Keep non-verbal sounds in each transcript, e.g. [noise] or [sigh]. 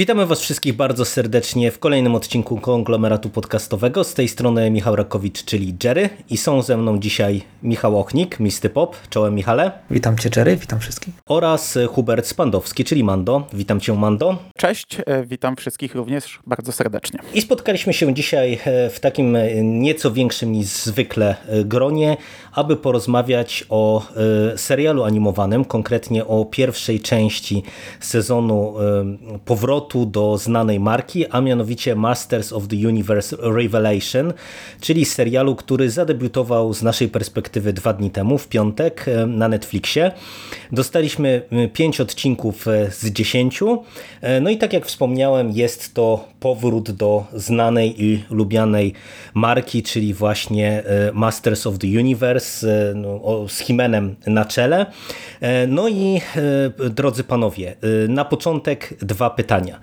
Witamy Was wszystkich bardzo serdecznie w kolejnym odcinku konglomeratu podcastowego. Z tej strony Michał Rakowicz, czyli Jerry i są ze mną dzisiaj Michał Ochnik, Misty Pop. Czołem Michale. Witam Cię Jerry, witam wszystkich. Oraz Hubert Spandowski, czyli Mando. Witam Cię Mando. Cześć, e, witam wszystkich również bardzo serdecznie. I spotkaliśmy się dzisiaj e, w takim e, nieco większym niż zwykle gronie, aby porozmawiać o serialu animowanym, konkretnie o pierwszej części sezonu powrotu do znanej marki, a mianowicie Masters of the Universe Revelation, czyli serialu, który zadebiutował z naszej perspektywy dwa dni temu, w piątek na Netflixie. Dostaliśmy pięć odcinków z dziesięciu. No i tak jak wspomniałem, jest to powrót do znanej i lubianej marki, czyli właśnie Masters of the Universe no, z Himenem na czele. No i drodzy panowie, na początek dwa pytania.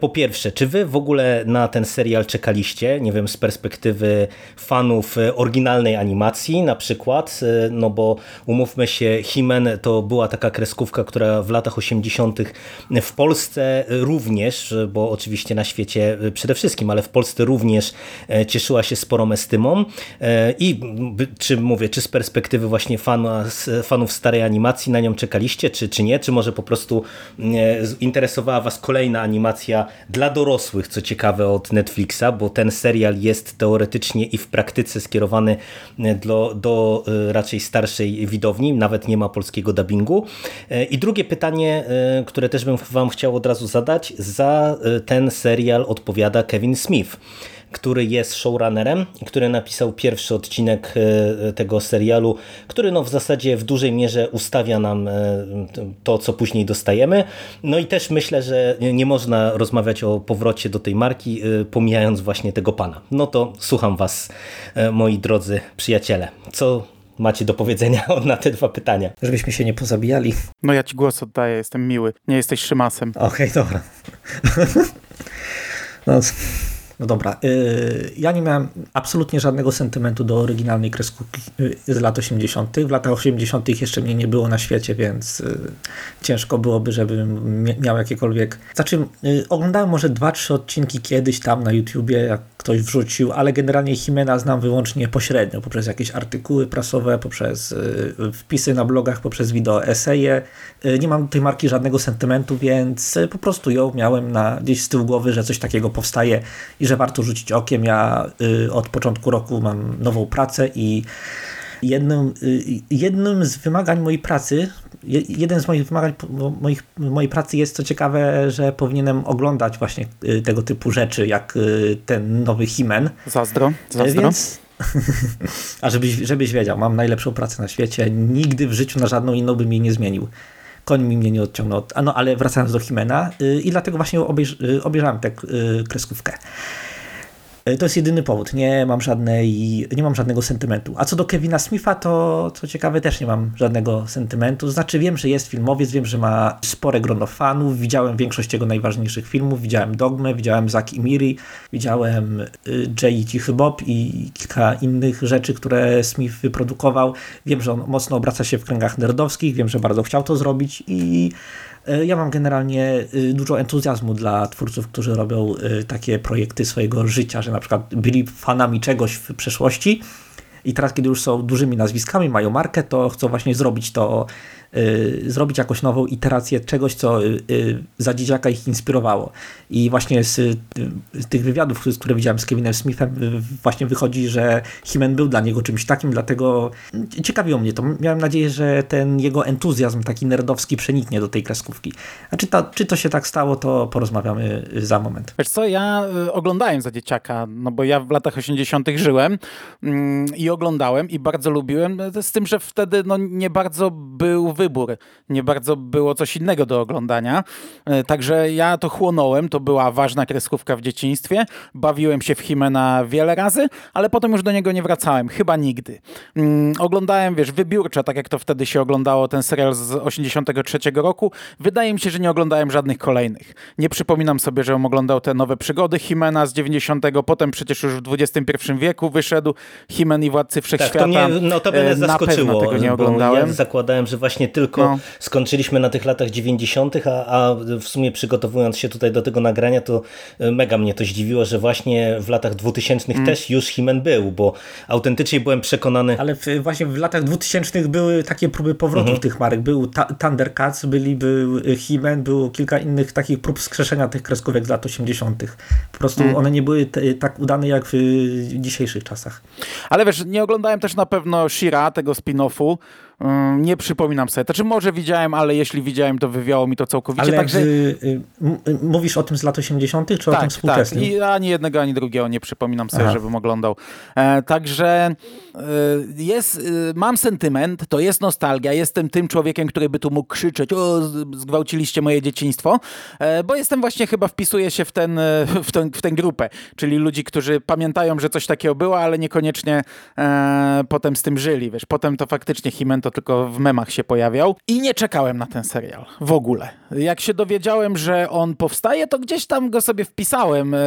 Po pierwsze, czy wy w ogóle na ten serial czekaliście? Nie wiem, z perspektywy fanów oryginalnej animacji na przykład, no bo umówmy się, Himen to była taka kreskówka, która w latach 80. w Polsce również, bo oczywiście na świecie przede wszystkim, ale w Polsce również cieszyła się sporą estymą i czy mówię, czy z perspektywy właśnie fana, fanów starej animacji na nią czekaliście, czy, czy nie, czy może po prostu interesowała was kolejna animacja dla dorosłych, co ciekawe od Netflixa, bo ten serial jest teoretycznie i w praktyce skierowany do, do raczej starszej widowni, nawet nie ma polskiego dubbingu. I drugie pytanie, które też bym wam chciał od razu zadać, za ten serial odpowiada Kevin Smith który jest showrunnerem, który napisał pierwszy odcinek tego serialu, który no w zasadzie w dużej mierze ustawia nam to, co później dostajemy. No i też myślę, że nie można rozmawiać o powrocie do tej marki, pomijając właśnie tego pana. No to słucham was, moi drodzy przyjaciele. Co macie do powiedzenia [laughs] na te dwa pytania? Żebyśmy się nie pozabijali. No ja ci głos oddaję, jestem miły. Nie jesteś Szymasem. Okej, okay, dobra. [laughs] no, no dobra, yy, ja nie miałem absolutnie żadnego sentymentu do oryginalnej kreskówki z lat 80. W latach 80. jeszcze mnie nie było na świecie, więc yy, ciężko byłoby, żebym miał jakiekolwiek... Znaczy, oglądałem może dwa, trzy odcinki kiedyś tam na YouTubie, jak ktoś wrzucił, ale generalnie Himena znam wyłącznie pośrednio, poprzez jakieś artykuły prasowe, poprzez wpisy na blogach, poprzez wideo eseje. Nie mam tej marki żadnego sentymentu, więc po prostu ją miałem na, gdzieś z tyłu głowy, że coś takiego powstaje i że warto rzucić okiem. Ja y, od początku roku mam nową pracę i jednym, y, jednym z wymagań mojej pracy, jeden z moich wymagań moich, mojej pracy jest co ciekawe, że powinienem oglądać właśnie y, tego typu rzeczy, jak ten nowy Himen. Zazdro, zazdro. Więc, [laughs] a żebyś, żebyś wiedział, mam najlepszą pracę na świecie, nigdy w życiu na żadną inną bym jej nie zmienił koń mi mnie nie odciągnął. No, ale wracając do Himena i dlatego właśnie obejrz, obejrzałem tę kreskówkę. To jest jedyny powód. Nie mam, żadnej, nie mam żadnego sentymentu. A co do Kevina Smitha, to co ciekawe, też nie mam żadnego sentymentu. Znaczy, wiem, że jest filmowiec, wiem, że ma spore grono fanów. Widziałem większość jego najważniejszych filmów. Widziałem Dogmę, widziałem Zack i Miri, widziałem Jay i Cichy Bob i kilka innych rzeczy, które Smith wyprodukował. Wiem, że on mocno obraca się w kręgach nerdowskich. Wiem, że bardzo chciał to zrobić i ja mam generalnie dużo entuzjazmu dla twórców, którzy robią takie projekty swojego życia, że na przykład byli fanami czegoś w przeszłości i teraz, kiedy już są dużymi nazwiskami, mają markę, to chcą właśnie zrobić to y, zrobić jakąś nową iterację czegoś, co y, y, za dzieciaka ich inspirowało. I właśnie z, tych wywiadów, które widziałem z Kevinem Smithem, właśnie wychodzi, że Himen był dla niego czymś takim, dlatego ciekawiło mnie to. Miałem nadzieję, że ten jego entuzjazm taki nerdowski przeniknie do tej kreskówki. A czy to, czy to się tak stało, to porozmawiamy za moment. Wiesz co, ja oglądałem za dzieciaka, no bo ja w latach 80. żyłem mm, i oglądałem i bardzo lubiłem, z tym, że wtedy no, nie bardzo był wybór, nie bardzo było coś innego do oglądania. E, także ja to chłonąłem, to była ważna kreskówka w dzieciństwie. Bawiłem się w Himena wiele razy, ale potem już do niego nie wracałem, chyba nigdy. Mm, oglądałem, wiesz, wybiórczo, tak jak to wtedy się oglądało, ten serial z 83 roku. Wydaje mi się, że nie oglądałem żadnych kolejnych. Nie przypominam sobie, że oglądał te nowe przygody Himena z 90, potem przecież już w XXI wieku wyszedł Himen i Władcy Wszechświata. Tak, to mnie notabene E, zaskoczyło, Na pewno tego nie oglądałem. ja zakładałem, że właśnie tylko No. skończyliśmy na tych latach 90., a, a w sumie przygotowując się tutaj do tego nagrania, to e, mega mnie to zdziwiło, że właśnie w latach 2000 Mm. też już Himen był, bo autentycznie byłem przekonany, Ale w, właśnie w latach 2000 były takie próby powrotów Mhm. tych marek. Był ta Thundercats, byli, był He-Man, było kilka innych takich prób skrzeszenia tych kreskówek z lat 80. Po prostu Mm. one nie były tak udane jak w dzisiejszych czasach. Ale wiesz, nie oglądałem też na pewno Shira, tego spin-offu. Nie przypominam sobie. Znaczy może widziałem, ale jeśli widziałem, to wywiało mi to całkowicie. Ale Także... y, y, y, mówisz o tym z lat 80. czy o tym Tak, tak. współczesnym? I ani jednego, ani drugiego nie przypominam sobie, Aha. żebym oglądał. E, także e, jest, mam sentyment, to jest nostalgia. Jestem tym człowiekiem, który by tu mógł krzyczeć, o, zgwałciliście moje dzieciństwo, e, bo jestem właśnie chyba wpisuję się w, ten, e, w, ten, w tę grupę, czyli ludzi, którzy pamiętają, że coś takiego było, ale niekoniecznie potem z tym żyli. Wiesz, potem to faktycznie Himen to tylko w memach się pojawiał i nie czekałem na ten serial w ogóle. Jak się dowiedziałem, że on powstaje, to gdzieś tam go sobie wpisałem, e,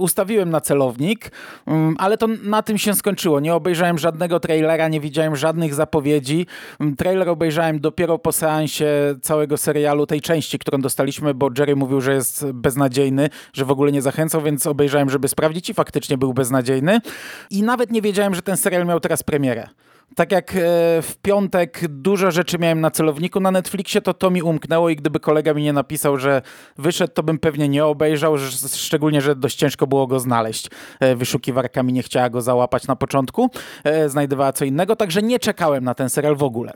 ustawiłem na celownik, mm, ale to na tym się skończyło. Nie obejrzałem żadnego trailera, nie widziałem żadnych zapowiedzi. Mm, Trailer obejrzałem dopiero po seansie całego serialu, tej części, którą dostaliśmy, bo Jerry mówił, że jest beznadziejny, że w ogóle nie zachęcał, więc obejrzałem, żeby sprawdzić i faktycznie był beznadziejny. I nawet nie wiedziałem, że ten serial miał teraz premierę. Tak jak e, w piątek dużo rzeczy miałem na celowniku na Netflixie, to to mi umknęło i gdyby kolega mi nie napisał, że wyszedł, to bym pewnie nie obejrzał, szczególnie, że dość ciężko było go znaleźć. E, Wyszukiwarka mi nie chciała go załapać na początku, e, znajdowała co innego, także nie czekałem na ten serial w ogóle.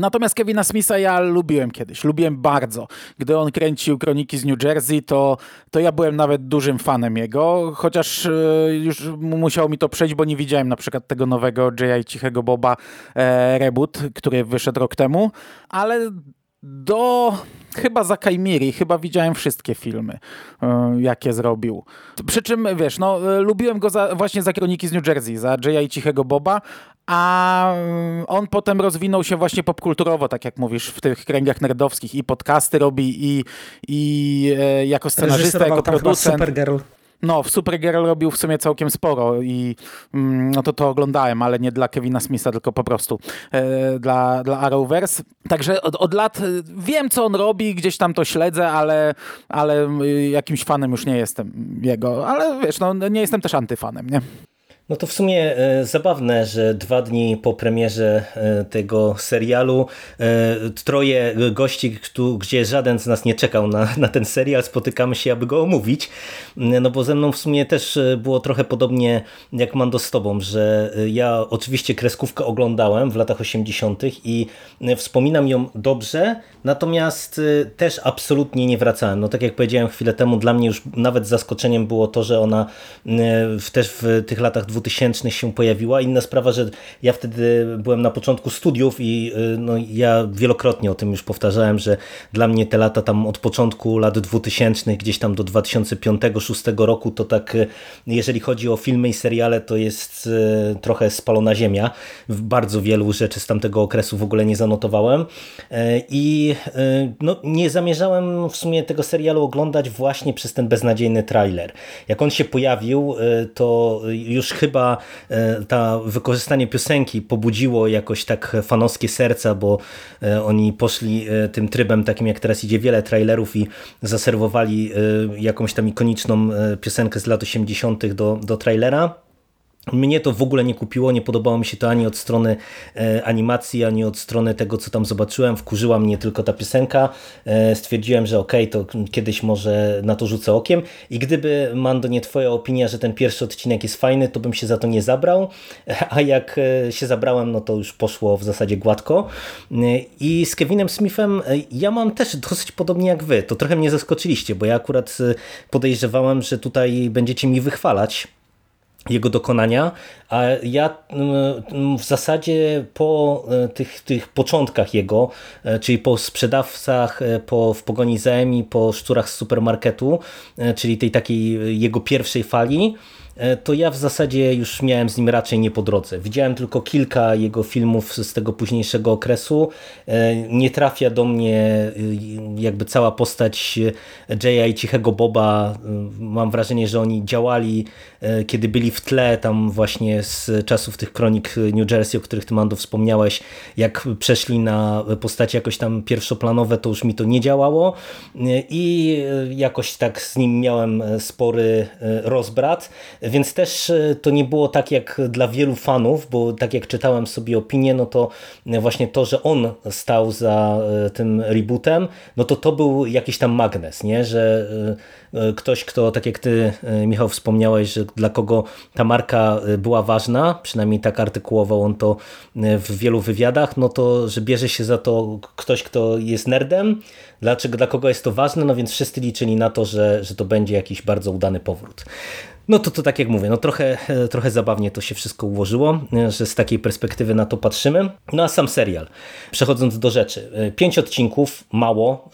Natomiast Kevina Smitha ja lubiłem kiedyś, lubiłem bardzo. Gdy on kręcił Kroniki z New Jersey, to, to ja byłem nawet dużym fanem jego, chociaż e, już mu- musiało mi to przejść, bo nie widziałem na przykład tego nowego J.I. Cichego Boba e, reboot, który wyszedł rok temu, ale do chyba za Kaimiri, chyba widziałem wszystkie filmy, e, jakie zrobił. Przy czym, wiesz, no, e, lubiłem go za, właśnie za Kroniki z New Jersey, za J.I. Cichego Boba, a mm, on potem rozwinął się właśnie popkulturowo, tak jak mówisz, w tych kręgach nerdowskich i podcasty robi i, i e, jako scenarzysta, jako producent. Supergirl. No, w Supergirl robił w sumie całkiem sporo i mm, no to to oglądałem, ale nie dla Kevina Smitha, tylko po prostu e, dla, dla Arrowverse. Także od, od lat e, wiem, co on robi, gdzieś tam to śledzę, ale, ale y, jakimś fanem już nie jestem jego. Ale wiesz, no nie jestem też antyfanem, nie? No to w sumie e, zabawne, że dwa dni po premierze e, tego serialu e, troje gości, gdzie żaden z nas nie czekał na, na ten serial, spotykamy się, aby go omówić. No bo ze mną w sumie też było trochę podobnie jak Mando z tobą, że ja oczywiście kreskówkę oglądałem w latach 80. i wspominam ją dobrze, natomiast też absolutnie nie wracałem. No tak jak powiedziałem chwilę temu, dla mnie już nawet zaskoczeniem było to, że ona też w tych latach 2000 się pojawiła. Inna sprawa, że ja wtedy byłem na początku studiów i y, no, ja wielokrotnie o tym już powtarzałem, że dla mnie te lata tam od początku lat 2000 gdzieś tam do 2005-2006 roku to tak, y, jeżeli chodzi o filmy i seriale, to jest y, trochę spalona ziemia. Bardzo wielu rzeczy z tamtego okresu w ogóle nie zanotowałem Y, i no, nie zamierzałem w sumie tego serialu oglądać właśnie przez ten beznadziejny trailer. Jak on się pojawił, to już chyba y, ta wykorzystanie piosenki pobudziło jakoś tak fanowskie serca, bo y, oni poszli y, tym trybem takim jak teraz idzie wiele trailerów i zaserwowali jakąś tam ikoniczną piosenkę z lat 80. do, do trailera. Mnie to w ogóle nie kupiło, nie podobało mi się to ani od strony e, animacji, ani od strony tego, co tam zobaczyłem. Wkurzyła mnie tylko ta piosenka. E, stwierdziłem, że okej, to kiedyś może na to rzucę okiem. I gdyby, Mando, nie twoja opinia, że ten pierwszy odcinek jest fajny, to bym się za to nie zabrał. [laughs] A jak e, się zabrałem, no to już poszło w zasadzie gładko. I z Kevinem Smithem ja mam też dosyć podobnie jak wy. To trochę mnie zaskoczyliście, bo ja akurat podejrzewałem, że tutaj będziecie mi wychwalać jego dokonania, A ja mm, w zasadzie po e, tych, tych początkach jego, e, czyli po sprzedawcach, e, po W pogoni za Emi, po szczurach z supermarketu, czyli tej takiej jego pierwszej fali, to ja w zasadzie już miałem z nim raczej nie po drodze. Widziałem tylko kilka jego filmów z tego późniejszego okresu. Nie trafia do mnie jakby cała postać Jaya i Cichego Boba. Mam wrażenie, że oni działali, kiedy byli w tle, tam właśnie z czasów tych kronik New Jersey, o których ty Mando wspomniałeś, jak przeszli na postacie jakoś tam pierwszoplanowe, to już mi to nie działało i jakoś tak z nim miałem spory rozbrat. Więc też e, to nie było tak jak dla wielu fanów, bo tak jak czytałem sobie opinie, no to właśnie to, że on stał za e, tym rebootem, no to to był jakiś tam magnes, nie? że e, ktoś, kto, tak jak ty Michał wspomniałeś, że dla kogo ta marka była ważna, przynajmniej tak artykułował on to w wielu wywiadach, no to, że bierze się za to ktoś, kto jest nerdem, dlaczego, dla kogo jest to ważne, no więc wszyscy liczyli na to, że, że to będzie jakiś bardzo udany powrót. No to, to tak jak mówię, no trochę, e, trochę zabawnie to się wszystko ułożyło, e, że z takiej perspektywy na to patrzymy. No a sam serial, przechodząc do rzeczy. E, pięć odcinków, mało,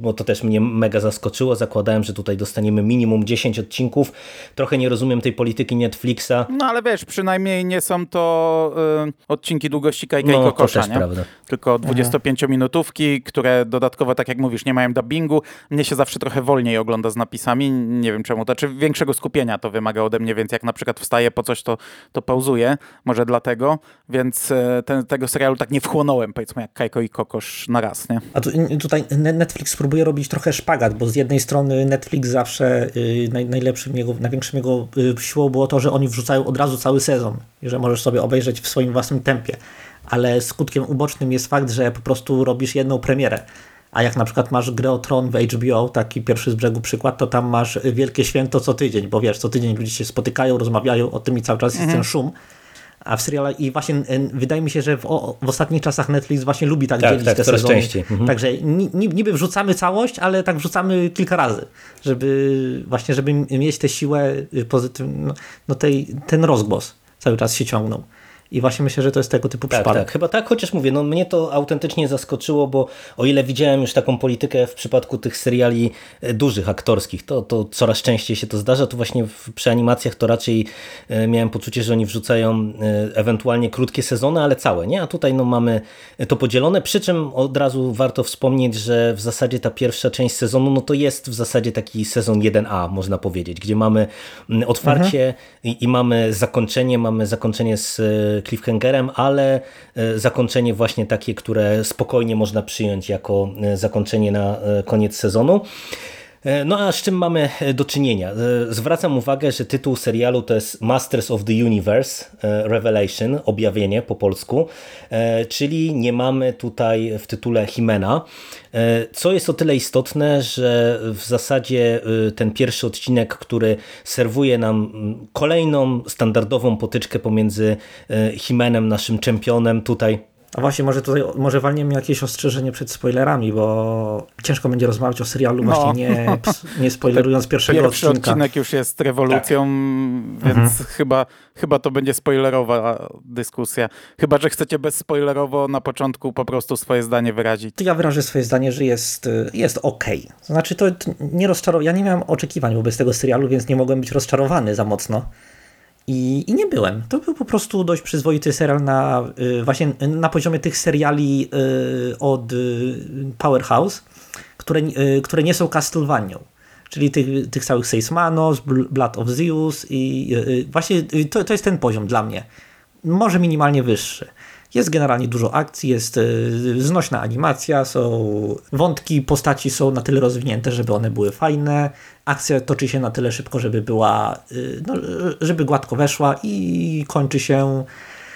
bo to też mnie mega zaskoczyło. Zakładałem, że tutaj dostaniemy minimum 10 odcinków. Trochę nie rozumiem tej polityki Netflixa. No ale wiesz, przynajmniej nie są to y, odcinki długości Kajka no, i Kokosza, nie? Prawda. Tylko 25-minutówki, które dodatkowo, tak jak mówisz, nie mają dubbingu. Mnie się zawsze trochę wolniej ogląda z napisami. Nie wiem czemu, to czy większego skupienia to wymaga ode mnie, więc jak na przykład wstaję po coś, to, to pauzuję, może dlatego, więc e, ten, tego serialu tak nie wchłonąłem, powiedzmy jak Kajko i Kokosz na raz, nie? A tu, tutaj Netflix próbuje robić trochę szpagat, bo z jednej strony Netflix zawsze y, naj, najlepszym jego, największym jego y, siłą było to, że oni wrzucają od razu cały sezon i że możesz sobie obejrzeć w swoim własnym tempie ale skutkiem ubocznym jest fakt, że po prostu robisz jedną premierę. A jak na przykład masz grę o Tron w HBO, taki pierwszy z brzegu przykład, to tam masz wielkie święto co tydzień, bo wiesz, co tydzień ludzie się spotykają, rozmawiają o tym i cały czas jest mhm. ten szum. A w serialach i właśnie wydaje mi się, że w, o, w ostatnich czasach Netflix właśnie lubi tak, tak dzielić tak, te sezony. Częściej. Mhm. Także niby wrzucamy całość, ale tak wrzucamy kilka razy, żeby właśnie, żeby mieć tę siłę pozytywną, no, no tej, ten rozgłos cały czas się ciągnął. I właśnie myślę, że to jest tego typu tak, przypadek. Tak, chyba tak, chociaż mówię, no mnie to autentycznie zaskoczyło, bo o ile widziałem już taką politykę w przypadku tych seriali e, dużych, aktorskich, to, to coraz częściej się to zdarza, to właśnie w, przy animacjach to raczej e, miałem poczucie, że oni wrzucają e, ewentualnie krótkie sezony, ale całe, nie? A tutaj no mamy to podzielone, przy czym od razu warto wspomnieć, że w zasadzie ta pierwsza część sezonu, no to jest w zasadzie taki sezon 1A, można powiedzieć, gdzie mamy otwarcie mhm. i, i mamy zakończenie, mamy zakończenie z cliffhangerem, ale e, zakończenie właśnie takie, które spokojnie można przyjąć jako e, zakończenie na e, koniec sezonu. No a z czym mamy do czynienia? Zwracam uwagę, że tytuł serialu to jest Masters of the Universe Revelation, objawienie po polsku, czyli nie mamy tutaj w tytule Himena, co jest o tyle istotne, że w zasadzie ten pierwszy odcinek, który serwuje nam kolejną standardową potyczkę pomiędzy Himenem, naszym czempionem, tutaj a właśnie, może tutaj, może walniemy jakieś ostrzeżenie przed spoilerami, bo ciężko będzie rozmawiać o serialu no. właśnie nie, nie [laughs] spoilerując pierwszego Pierwszy odcinka. odcinek już jest rewolucją, tak. więc mhm. chyba, chyba to będzie spoilerowa dyskusja. Chyba, że chcecie bezspoilerowo na początku po prostu swoje zdanie wyrazić. Ja wyrażę swoje zdanie, że jest, jest ok. To znaczy, to nie rozczarow... ja nie miałem oczekiwań wobec tego serialu, więc nie mogłem być rozczarowany za mocno. I, I, nie byłem. To był po prostu dość przyzwoity serial na, y, właśnie na poziomie tych seriali y, od y, Powerhouse, które, które nie są Castlevanią. Czyli tych, tych całych Seismanos, Blood of Zeus i właśnie to, to jest ten poziom dla mnie. Może minimalnie wyższy. Jest generalnie dużo akcji, jest e, znośna animacja, są wątki postaci są na tyle rozwinięte, żeby one były fajne. Akcja toczy się na tyle szybko, żeby była, e, no, żeby gładko weszła i kończy się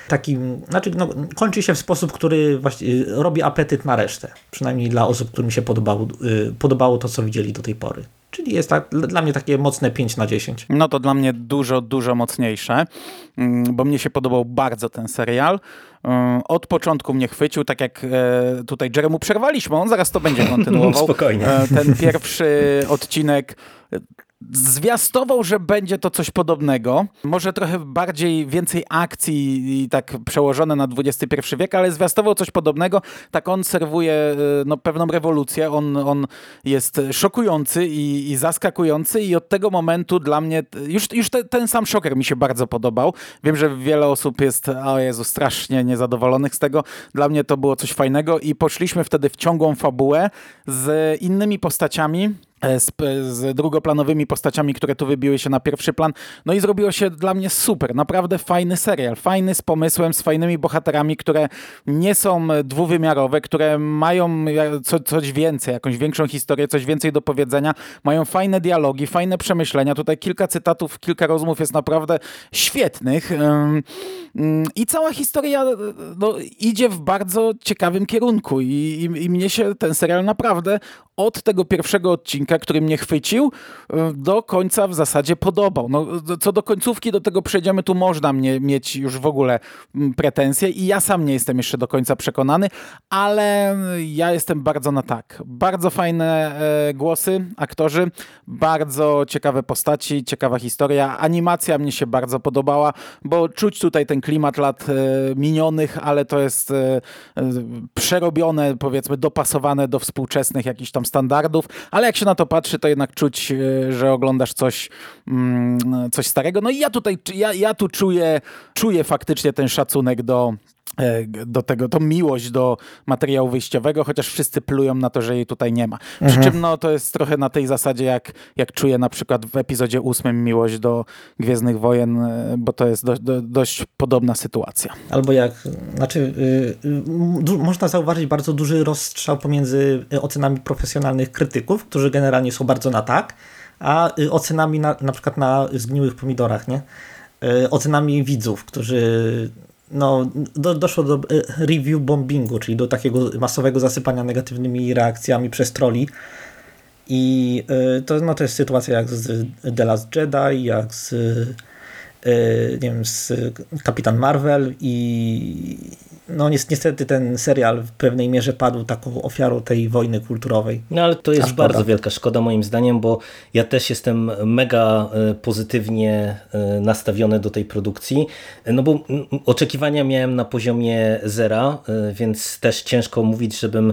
takim, znaczy no, kończy się w sposób, który właśnie robi apetyt na resztę. Przynajmniej dla osób, którym się podobało, e, podobało to, co widzieli do tej pory. Czyli jest tak, dla mnie takie mocne 5 na 10. No to dla mnie dużo, dużo mocniejsze, mm, bo mnie się podobał bardzo ten serial. Mm, od początku mnie chwycił, tak jak e, tutaj Jeremu przerwaliśmy, on zaraz to będzie [laughs] kontynuował. Spokojnie. E, ten pierwszy odcinek zwiastował, że będzie to coś podobnego. Może trochę bardziej, więcej akcji i tak przełożone na XXI wiek, ale zwiastował coś podobnego. Tak on serwuje y, no, pewną rewolucję. On, on jest szokujący i, i zaskakujący i od tego momentu dla mnie, już, już te, ten sam szoker mi się bardzo podobał. Wiem, że wiele osób jest, o Jezu, strasznie niezadowolonych z tego. Dla mnie to było coś fajnego i poszliśmy wtedy w ciągłą fabułę z innymi postaciami, E, z, z, drugoplanowymi postaciami, które tu wybiły się na pierwszy plan. No i zrobiło się dla mnie super, naprawdę fajny serial, fajny z pomysłem, z fajnymi bohaterami, które nie są dwuwymiarowe, które mają co, coś więcej, jakąś większą historię, coś więcej do powiedzenia, mają fajne dialogi, fajne przemyślenia. Tutaj kilka cytatów, kilka rozmów jest naprawdę świetnych mm, i cała historia no, idzie w bardzo ciekawym kierunku i, i, i mnie się ten serial naprawdę od tego pierwszego odcinka, który mnie chwycił, e, do końca w zasadzie podobał. No, co do końcówki, do tego przejdziemy, tu można mnie mieć już w ogóle mm, pretensje i ja sam nie jestem jeszcze do końca przekonany, ale ja jestem bardzo na tak. Bardzo fajne e, głosy, aktorzy, bardzo ciekawe postaci, ciekawa historia. Animacja mnie się bardzo podobała, bo czuć tutaj ten klimat lat e, minionych, ale to jest przerobione, powiedzmy, dopasowane do współczesnych jakichś tam standardów, ale jak się na to patrzy, to jednak czuć, e, że oglądasz coś, mm, coś starego. No i ja tutaj, ja, ja tu czuję, czuję faktycznie ten szacunek do, do tego, tą miłość do materiału wyjściowego, chociaż wszyscy plują na to, że jej tutaj nie ma. Przy mhm. czym no, to jest trochę na tej zasadzie, jak, jak czuję na przykład w epizodzie ósmym miłość do Gwiezdnych Wojen, e, bo to jest do, do, dość podobna sytuacja. Albo jak, znaczy yy, yy, można zauważyć bardzo duży rozstrzał pomiędzy ocenami profesjonalnych krytyków, którzy generalnie są bardzo na tak, a ocenami na, na przykład na zgniłych pomidorach, nie? ocenami widzów, którzy no, do, doszło do e, review bombingu, czyli do takiego masowego zasypania negatywnymi reakcjami przez troli. I y, to, no, to jest sytuacja jak z The Last Jedi, jak z, y, nie wiem, z Kapitan Marvel i no niestety ten serial w pewnej mierze padł taką ofiarą tej wojny kulturowej. No ale to jest bardzo wielka szkoda moim zdaniem, bo ja też jestem mega e, pozytywnie e, nastawiony do tej produkcji, no bo oczekiwania miałem na poziomie zera, e, więc też ciężko mówić, żebym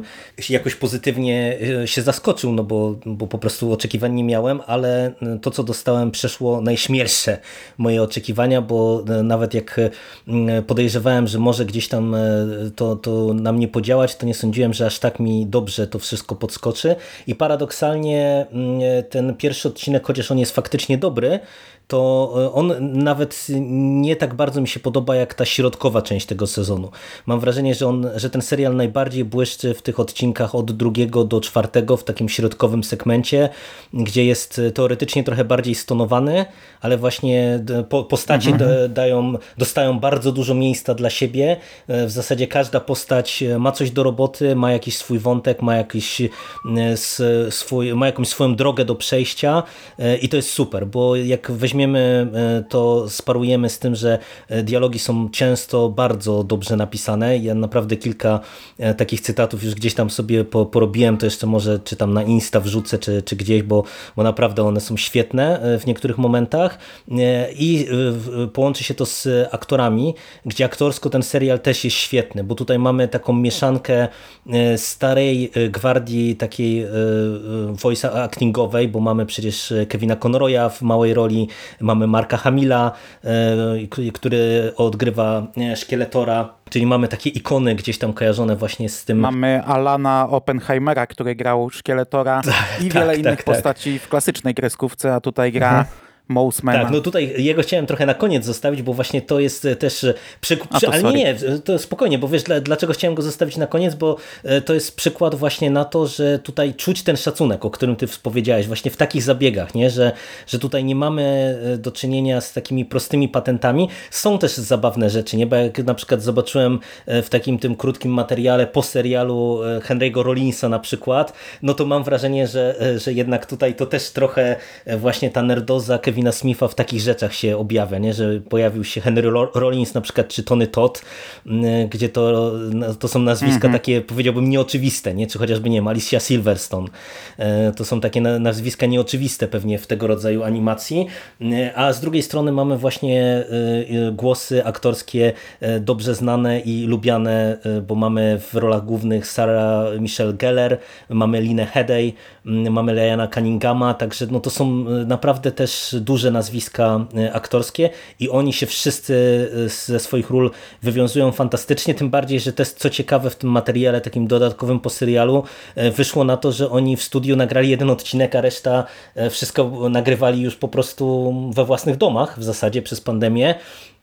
jakoś pozytywnie się zaskoczył, no bo, bo po prostu oczekiwań nie miałem, ale to co dostałem przeszło najśmielsze moje oczekiwania, bo nawet jak podejrzewałem, że może gdzieś tam to, to na mnie podziałać, to nie sądziłem, że aż tak mi dobrze to wszystko podskoczy. I paradoksalnie mm, ten pierwszy odcinek, chociaż on jest faktycznie dobry, to e, on nawet nie tak bardzo mi się podoba jak ta środkowa część tego sezonu. Mam wrażenie, że, on, że ten serial najbardziej błyszczy w tych odcinkach od drugiego do czwartego w takim środkowym segmencie, gdzie jest teoretycznie trochę bardziej stonowany, ale właśnie postacie mhm. dają, dostają bardzo dużo miejsca dla siebie. E, w zasadzie każda postać ma coś do roboty, ma jakiś swój wątek, ma, jakiś swój, ma jakąś swoją drogę do przejścia e, i to jest super, bo jak weźmiemy weźmiemy, e, to sparujemy z tym, że e, dialogi są często bardzo dobrze napisane. Ja naprawdę kilka e, takich cytatów już gdzieś tam sobie porobiłem, to jeszcze może czy tam na Insta wrzucę, czy, czy gdzieś, bo, bo naprawdę one są świetne w niektórych momentach i połączy się to z aktorami, gdzie aktorsko ten serial też jest świetny, bo tutaj mamy taką mieszankę starej gwardii takiej voice actingowej, bo mamy przecież Kevina Conroya w małej roli, Mamy Marka Hamila, e, który odgrywa e, Szkieletora, czyli mamy takie ikony gdzieś tam kojarzone właśnie z tym. Mamy Alana Oppenheimera, który grał Szkieletora [laughs] tak, i wiele tak, innych tak, tak, postaci w klasycznej kreskówce, a tutaj gra mhm. Mousmana. Tak, no tutaj jego chciałem trochę na koniec zostawić, bo właśnie to jest e, też e, przykład, ale nie, nie, to spokojnie, bo wiesz dlaczego chciałem go zostawić na koniec, bo e, to jest przykład właśnie na to, że tutaj czuć ten szacunek, o którym ty wspowiedziałeś, właśnie w takich zabiegach, nie? Że, że tutaj nie mamy do czynienia z takimi prostymi patentami. Są też zabawne rzeczy, nie? Bo jak na przykład zobaczyłem w takim tym krótkim materiale po serialu Henry'ego Rollinsa na przykład, no to mam wrażenie, że, że jednak tutaj to też trochę właśnie ta nerdoza Kevin Kevina Smitha w takich rzeczach się objawia, nie? że pojawił się Henry Rollins na przykład, czy Tony Todd, gdzie to, to są nazwiska mm -hmm. takie, powiedziałbym, nieoczywiste, nie? czy chociażby, nie wiem, Alicia Silverstone. To są takie nazwiska nieoczywiste pewnie w tego rodzaju animacji, a z drugiej strony mamy właśnie głosy aktorskie dobrze znane i lubiane, bo mamy w rolach głównych Sarah Michelle Geller, mamy Linę Headey, mamy Ryana Cunninghama, także no to są e, naprawdę też duże nazwiska e, aktorskie i oni się wszyscy e, ze swoich ról wywiązują fantastycznie, tym bardziej, że też co ciekawe w tym materiale takim dodatkowym po serialu wyszło na to, że oni w studiu nagrali jeden odcinek, a reszta wszystko nagrywali już po prostu we własnych domach w zasadzie przez pandemię.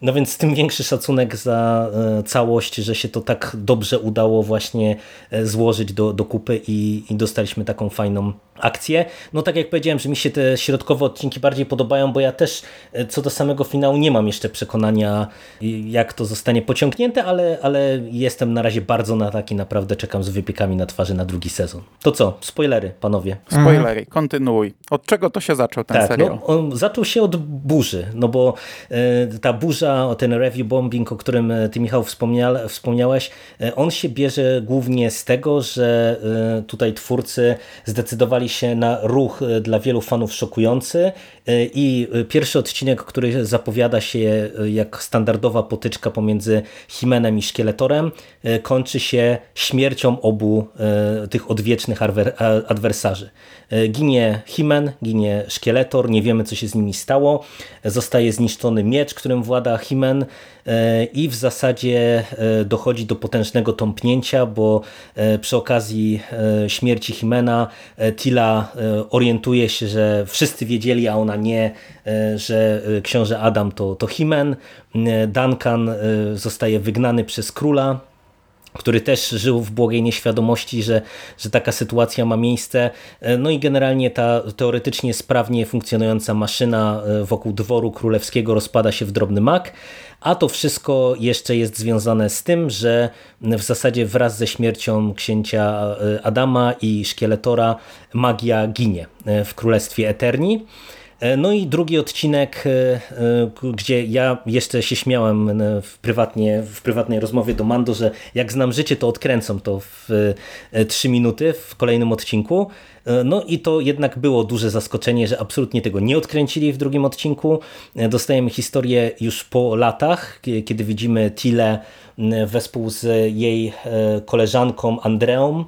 No więc tym większy szacunek za całość, że się to tak dobrze udało właśnie złożyć do, do kupy i, i dostaliśmy taką fajną akcję. No tak jak powiedziałem, że mi się te środkowe odcinki bardziej podobają, bo ja też e, co do samego finału nie mam jeszcze przekonania, jak to zostanie pociągnięte, ale, ale jestem na razie bardzo na taki, naprawdę czekam z wypiekami na twarzy na drugi sezon. To co? Spoilery, panowie. Spoilery, kontynuuj. Od czego to się zaczął ten tak, serial? No, on zaczął się od burzy, no bo y, ta burza, ten review bombing, o którym e, ty Michał wspomnia, wspomniałeś, on się bierze głównie z tego, że y, tutaj twórcy zdecydowali się na ruch e, dla wielu fanów szokujący e, i e, pierwszy odcinek, który zapowiada się jak standardowa potyczka pomiędzy Himenem i Szkieletorem, kończy się śmiercią obu tych odwiecznych adwersarzy. Ginie Himen, ginie Szkieletor, nie wiemy co się z nimi stało, zostaje zniszczony miecz, którym włada Himen i w zasadzie dochodzi do potężnego tąpnięcia, bo przy okazji śmierci Himena Tila e, orientuje się, że wszyscy wiedzieli, a ona nie, e, że e, książę Adam to, to Himen. Duncan zostaje wygnany przez króla, który też żył w błogiej nieświadomości, że, że taka sytuacja ma miejsce. No i generalnie ta teoretycznie sprawnie funkcjonująca maszyna wokół dworu królewskiego rozpada się w drobny mak. A to wszystko jeszcze jest związane z tym, że w zasadzie wraz ze śmiercią księcia e, Adama i szkieletora magia ginie e, w Królestwie Eterni. E, no i drugi odcinek, gdzie ja jeszcze się śmiałem w, prywatnie, w prywatnej rozmowie do Mando, że jak znam życie, to odkręcą to w trzy minuty w kolejnym odcinku. E, no i to jednak było duże zaskoczenie, że absolutnie tego nie odkręcili w drugim odcinku. E, dostajemy historię już po latach, kiedy widzimy Tile wespół z jej e, koleżanką Andreą,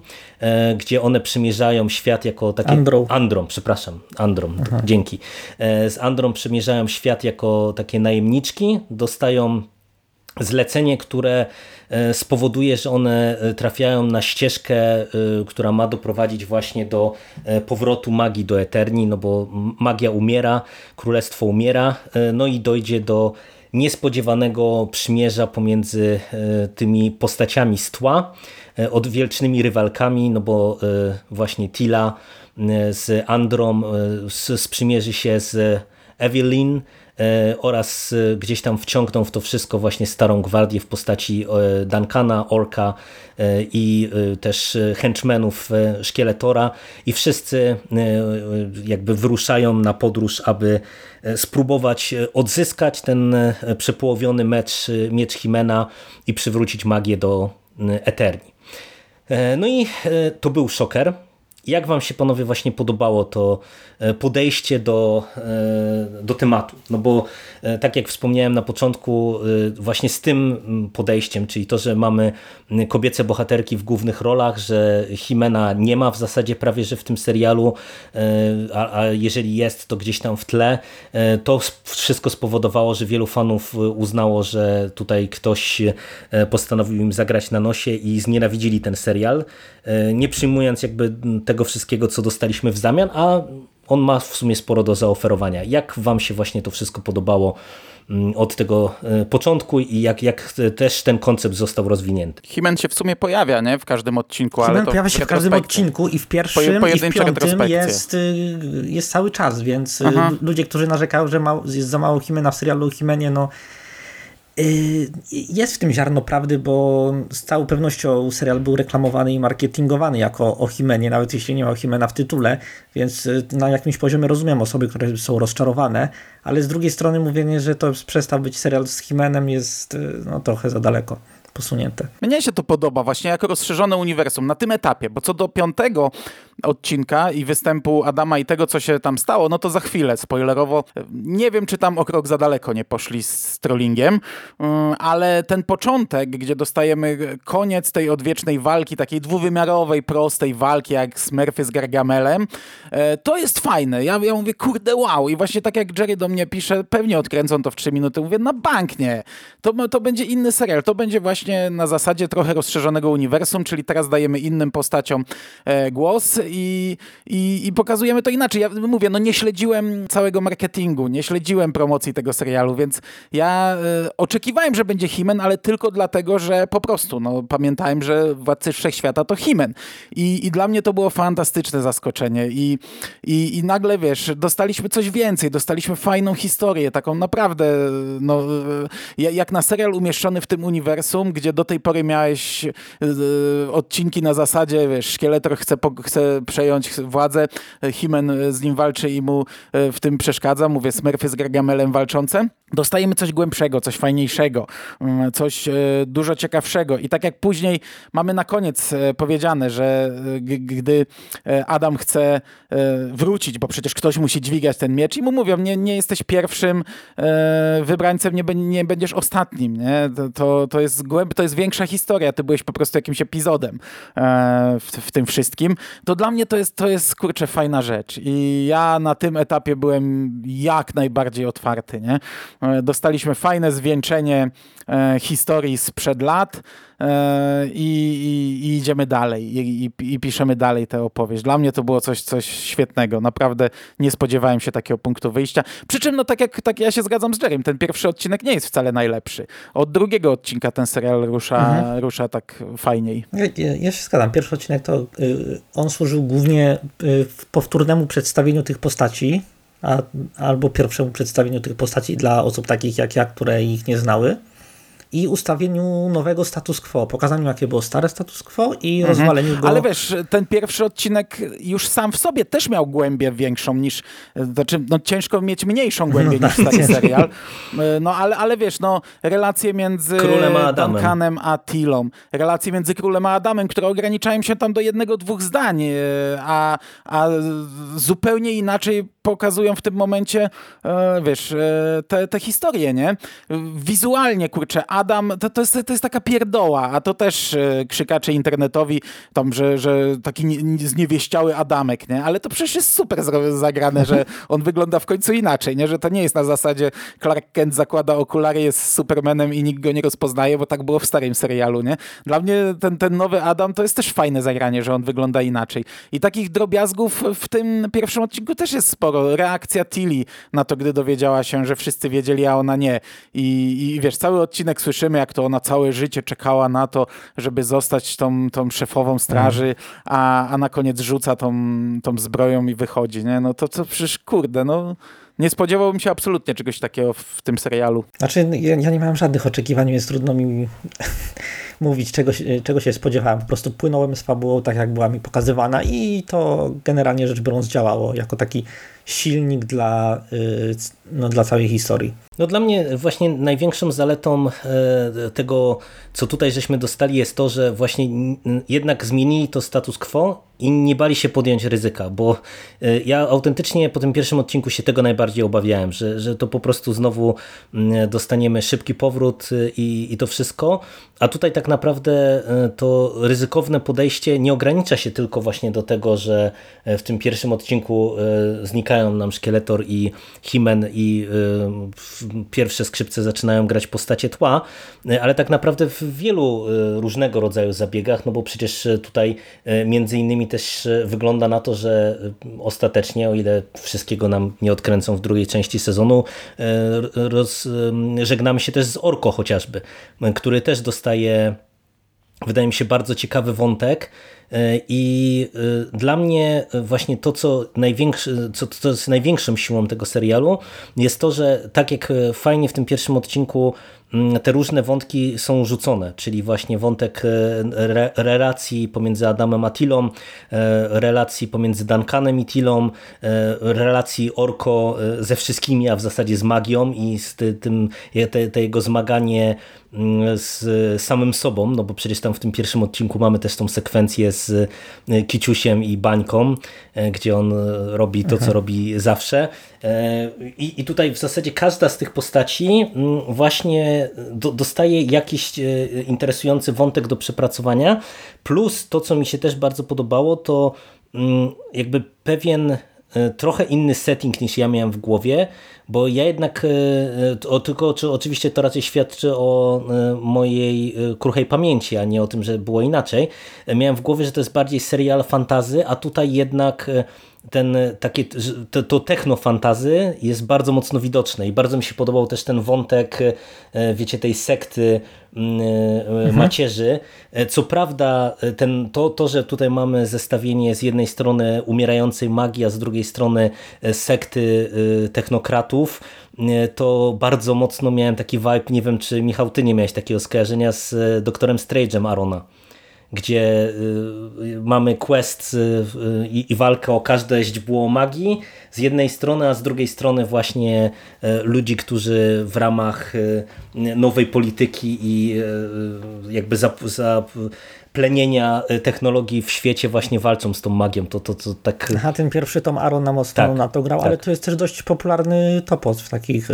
gdzie one przymierzają świat jako takie... Andrą. Andrą, przepraszam. Andrą, Aha. dzięki. Z Andrą przymierzają świat jako takie najemniczki, dostają zlecenie, które e, spowoduje, że one e, trafiają na ścieżkę, e, która ma doprowadzić właśnie do powrotu magii do Eterni, no bo magia umiera, królestwo umiera, no i dojdzie do niespodziewanego przymierza pomiędzy tymi postaciami z tła, odwielcznymi rywalkami, no bo właśnie Tila z Androm sprzymierzy się z Evelyn, E, oraz e, gdzieś tam wciągną w to wszystko właśnie Starą Gwardię w postaci e, Duncana, Orka i też henchmenów Szkieletora i wszyscy jakby wyruszają na podróż, aby spróbować odzyskać ten przepołowiony mecz, miecz Himena i przywrócić magię do Eterni. No i to był szoker. Jak wam się panowie właśnie podobało to e, podejście do, e, do tematu? No bo e, tak jak wspomniałem na początku, właśnie z tym podejściem, czyli to, że mamy kobiece bohaterki w głównych rolach, że Himena nie ma w zasadzie prawie, że w tym serialu, a, a jeżeli jest, to gdzieś tam w tle, to wszystko spowodowało, że wielu fanów uznało, że tutaj ktoś postanowił im zagrać na nosie i znienawidzili ten serial, nie przyjmując jakby tego wszystkiego, co dostaliśmy w zamian, a on ma w sumie sporo do zaoferowania. Jak wam się właśnie to wszystko podobało mm, od tego e, początku i jak, jak też ten koncept został rozwinięty? Himen się w sumie pojawia nie? w każdym odcinku. Himen ale to pojawia się w każdym odcinku i w pierwszym po, i w piątym jest, y, jest cały czas, więc y, Aha. ludzie, którzy narzekają, że jest za mało Himena w serialu Himenie, no jest w tym ziarno prawdy, bo z całą pewnością serial był reklamowany i marketingowany jako o Himenie, nawet jeśli nie ma Himena w tytule, więc y, na jakimś poziomie rozumiem osoby, które są rozczarowane, ale z drugiej strony mówienie, że to przestał być serial z Himenem jest y, no, trochę za daleko posunięte. Mnie się to podoba właśnie jako rozszerzone uniwersum na tym etapie, bo co do piątego odcinka i występu Adama i tego, co się tam stało, no to za chwilę, spoilerowo. Nie wiem, czy tam o krok za daleko nie poszli z trollingiem, mm, ale ten początek, gdzie dostajemy koniec tej odwiecznej walki, takiej dwuwymiarowej, prostej walki, jak Smurfy z Gargamelem, e, to jest fajne. Ja, ja mówię, kurde, wow. I właśnie tak jak Jerry do mnie pisze, pewnie odkręcą to w trzy minuty. Mówię, na bank nie. To, to będzie inny serial. To będzie właśnie na zasadzie trochę rozszerzonego uniwersum, czyli teraz dajemy innym postaciom e, głos i, i, i pokazujemy to inaczej. Ja mówię, no nie śledziłem całego marketingu, nie śledziłem promocji tego serialu, więc ja y, oczekiwałem, że będzie Himen, ale tylko dlatego, że po prostu no, pamiętałem, że Władcy Wszechświata to Himen. I, I dla mnie to było fantastyczne zaskoczenie. I, i, I nagle, wiesz, dostaliśmy coś więcej, dostaliśmy fajną historię, taką naprawdę, no, y, jak na serial umieszczony w tym uniwersum, gdzie do tej pory miałeś y, odcinki na zasadzie, wiesz, Szkieletor chce, chce przejąć władzę. Himen z nim walczy i mu e, w tym przeszkadza. Mówię, Smurfy z Gargamelem walczące. Dostajemy coś głębszego, coś fajniejszego, mm, coś dużo ciekawszego. I tak jak później mamy na koniec powiedziane, że gdy Adam chce wrócić, bo przecież ktoś musi dźwigać ten miecz i mu mówią, nie, nie jesteś pierwszym wybrańcem, nie, nie będziesz ostatnim. Nie? To, to, jest głęb, to jest większa historia. Ty byłeś po prostu jakimś epizodem w, w tym wszystkim. To dla mnie to jest, to jest kurczę, fajna rzecz. I ja na tym etapie byłem jak najbardziej otwarty. Nie? E, dostaliśmy fajne zwieńczenie e, historii sprzed lat. E, i, i, i idziemy dalej i, i, piszemy dalej tę opowieść. Dla mnie to było coś, coś świetnego. Naprawdę nie spodziewałem się takiego punktu wyjścia. Przy czym, no tak jak tak ja się zgadzam z Jerem, ten pierwszy odcinek nie jest wcale najlepszy. Od drugiego odcinka ten serial rusza, mhm. rusza tak fajniej. Ja, ja, się zgadzam. Pierwszy odcinek to y, on służył głównie y, powtórnemu przedstawieniu tych postaci, a, albo pierwszemu przedstawieniu tych postaci dla osób takich jak ja, które ich nie znały i ustawieniu nowego status quo, pokazaniu jakie było stare status quo i mhm. rozwaleniu go. Ale wiesz, ten pierwszy odcinek już sam w sobie też miał głębię większą niż, znaczy no ciężko mieć mniejszą głębię no, [laughs] niż tak, taki serial. No ale, ale wiesz, no relacje między Królem a Adamem. Duncanem a Tilą, relacje między Królem a Adamem, które ograniczają się tam do jednego, dwóch zdań, e, a, a zupełnie inaczej pokazują w tym momencie, e, wiesz, e, te, te historie, nie? Wizualnie, kurczę, Adam, to, to, jest, to jest taka pierdoła, a to też e, krzykacze internetowi, tam, że, że taki zniewieściały Adamek, nie? Ale to przecież jest super zagrane, że [laughs] on wygląda w końcu inaczej, nie? Że to nie jest na zasadzie Clark Kent zakłada okulary, jest Supermanem i nikt go nie rozpoznaje, bo tak było w starym serialu, nie? Dla mnie ten, ten nowy Adam to jest też fajne zagranie, że on wygląda inaczej. I takich drobiazgów w tym pierwszym odcinku też jest sporo. Reakcja Tilly na to, gdy dowiedziała się, że wszyscy wiedzieli, a ona nie. I, i wiesz, cały odcinek słyszymy, jak to ona całe życie czekała na to, żeby zostać tą, tą szefową straży, a, a na koniec rzuca tą, tą zbroją i wychodzi, nie? No to, to przecież kurde, no nie spodziewałbym się absolutnie czegoś takiego w tym serialu. Znaczy, ja, ja nie miałem żadnych oczekiwań, więc trudno mi [laughs] mówić, czego, czego się spodziewałem. Po prostu płynąłem z fabułą tak, jak była mi pokazywana i to generalnie rzecz biorąc działało jako taki silnik dla, y, no, dla całej historii. No dla mnie właśnie największą zaletą e, tego, co tutaj żeśmy dostali jest to, że właśnie jednak zmienili to status quo i nie bali się podjąć ryzyka, bo e, ja autentycznie po tym pierwszym odcinku się tego najbardziej obawiałem, że, że to po prostu znowu dostaniemy szybki powrót e, i, i to wszystko, a tutaj tak naprawdę to ryzykowne podejście nie ogranicza się tylko właśnie do tego, że w tym pierwszym odcinku znikają nam Szkieletor i Himen i pierwsze skrzypce zaczynają grać postacie tła, ale tak naprawdę w wielu e, różnego rodzaju zabiegach, no bo przecież tutaj między innymi też wygląda na to, że ostatecznie, o ile wszystkiego nam nie odkręcą w drugiej części sezonu, roz, żegnamy się też z Orko chociażby, który też dostaje wydaje mi się bardzo ciekawy wątek, I e, dla mnie właśnie to, co, co, co jest największą siłą tego serialu, jest to, że tak jak fajnie w tym pierwszym odcinku mm, te różne wątki są rzucone, czyli właśnie wątek re relacji pomiędzy Adamem a Tilą, relacji pomiędzy Duncanem i Tilą, relacji Orko ze wszystkimi, a w zasadzie z magią i z tym, te, te jego zmaganie mm, z samym sobą, no bo przecież tam w tym pierwszym odcinku mamy też tą sekwencję z Kiciusiem i Bańką, gdzie on robi to, co robi zawsze. I, I tutaj w zasadzie każda z tych postaci mm, właśnie do, dostaje jakiś e, interesujący wątek do przepracowania. Plus to, co mi się też bardzo podobało, to mm, jakby pewien e, trochę inny setting niż ja miałem w głowie, bo ja jednak, e, o, tylko czy oczywiście to raczej świadczy o mojej kruchej pamięci, a nie o tym, że było inaczej. Miałem w głowie, że to jest bardziej serial fantazy, a tutaj jednak ten takie, to, to technofantazy jest bardzo mocno widoczne i bardzo mi się podobał też ten wątek, e, wiecie, tej sekty mm, e, mhm. macierzy. E, co prawda ten, to, to, że tutaj mamy zestawienie z jednej strony umierającej magii, a z drugiej strony sekty technokratów, to bardzo mocno miałem taki vibe, nie wiem czy Michał, ty nie miałeś takiego skojarzenia z doktorem Strange'em Arona gdzie y, mamy quest y, i walkę o każde źdźbło magii z jednej strony, a z drugiej strony właśnie y, ludzi, którzy w ramach nowej polityki i jakby za, za plenienia technologii w świecie właśnie walczą z tą magią. To, to, to tak... Aha, ten pierwszy tom Aaron na mocno tak, na to grał, tak. ale to jest też dość popularny topos w takich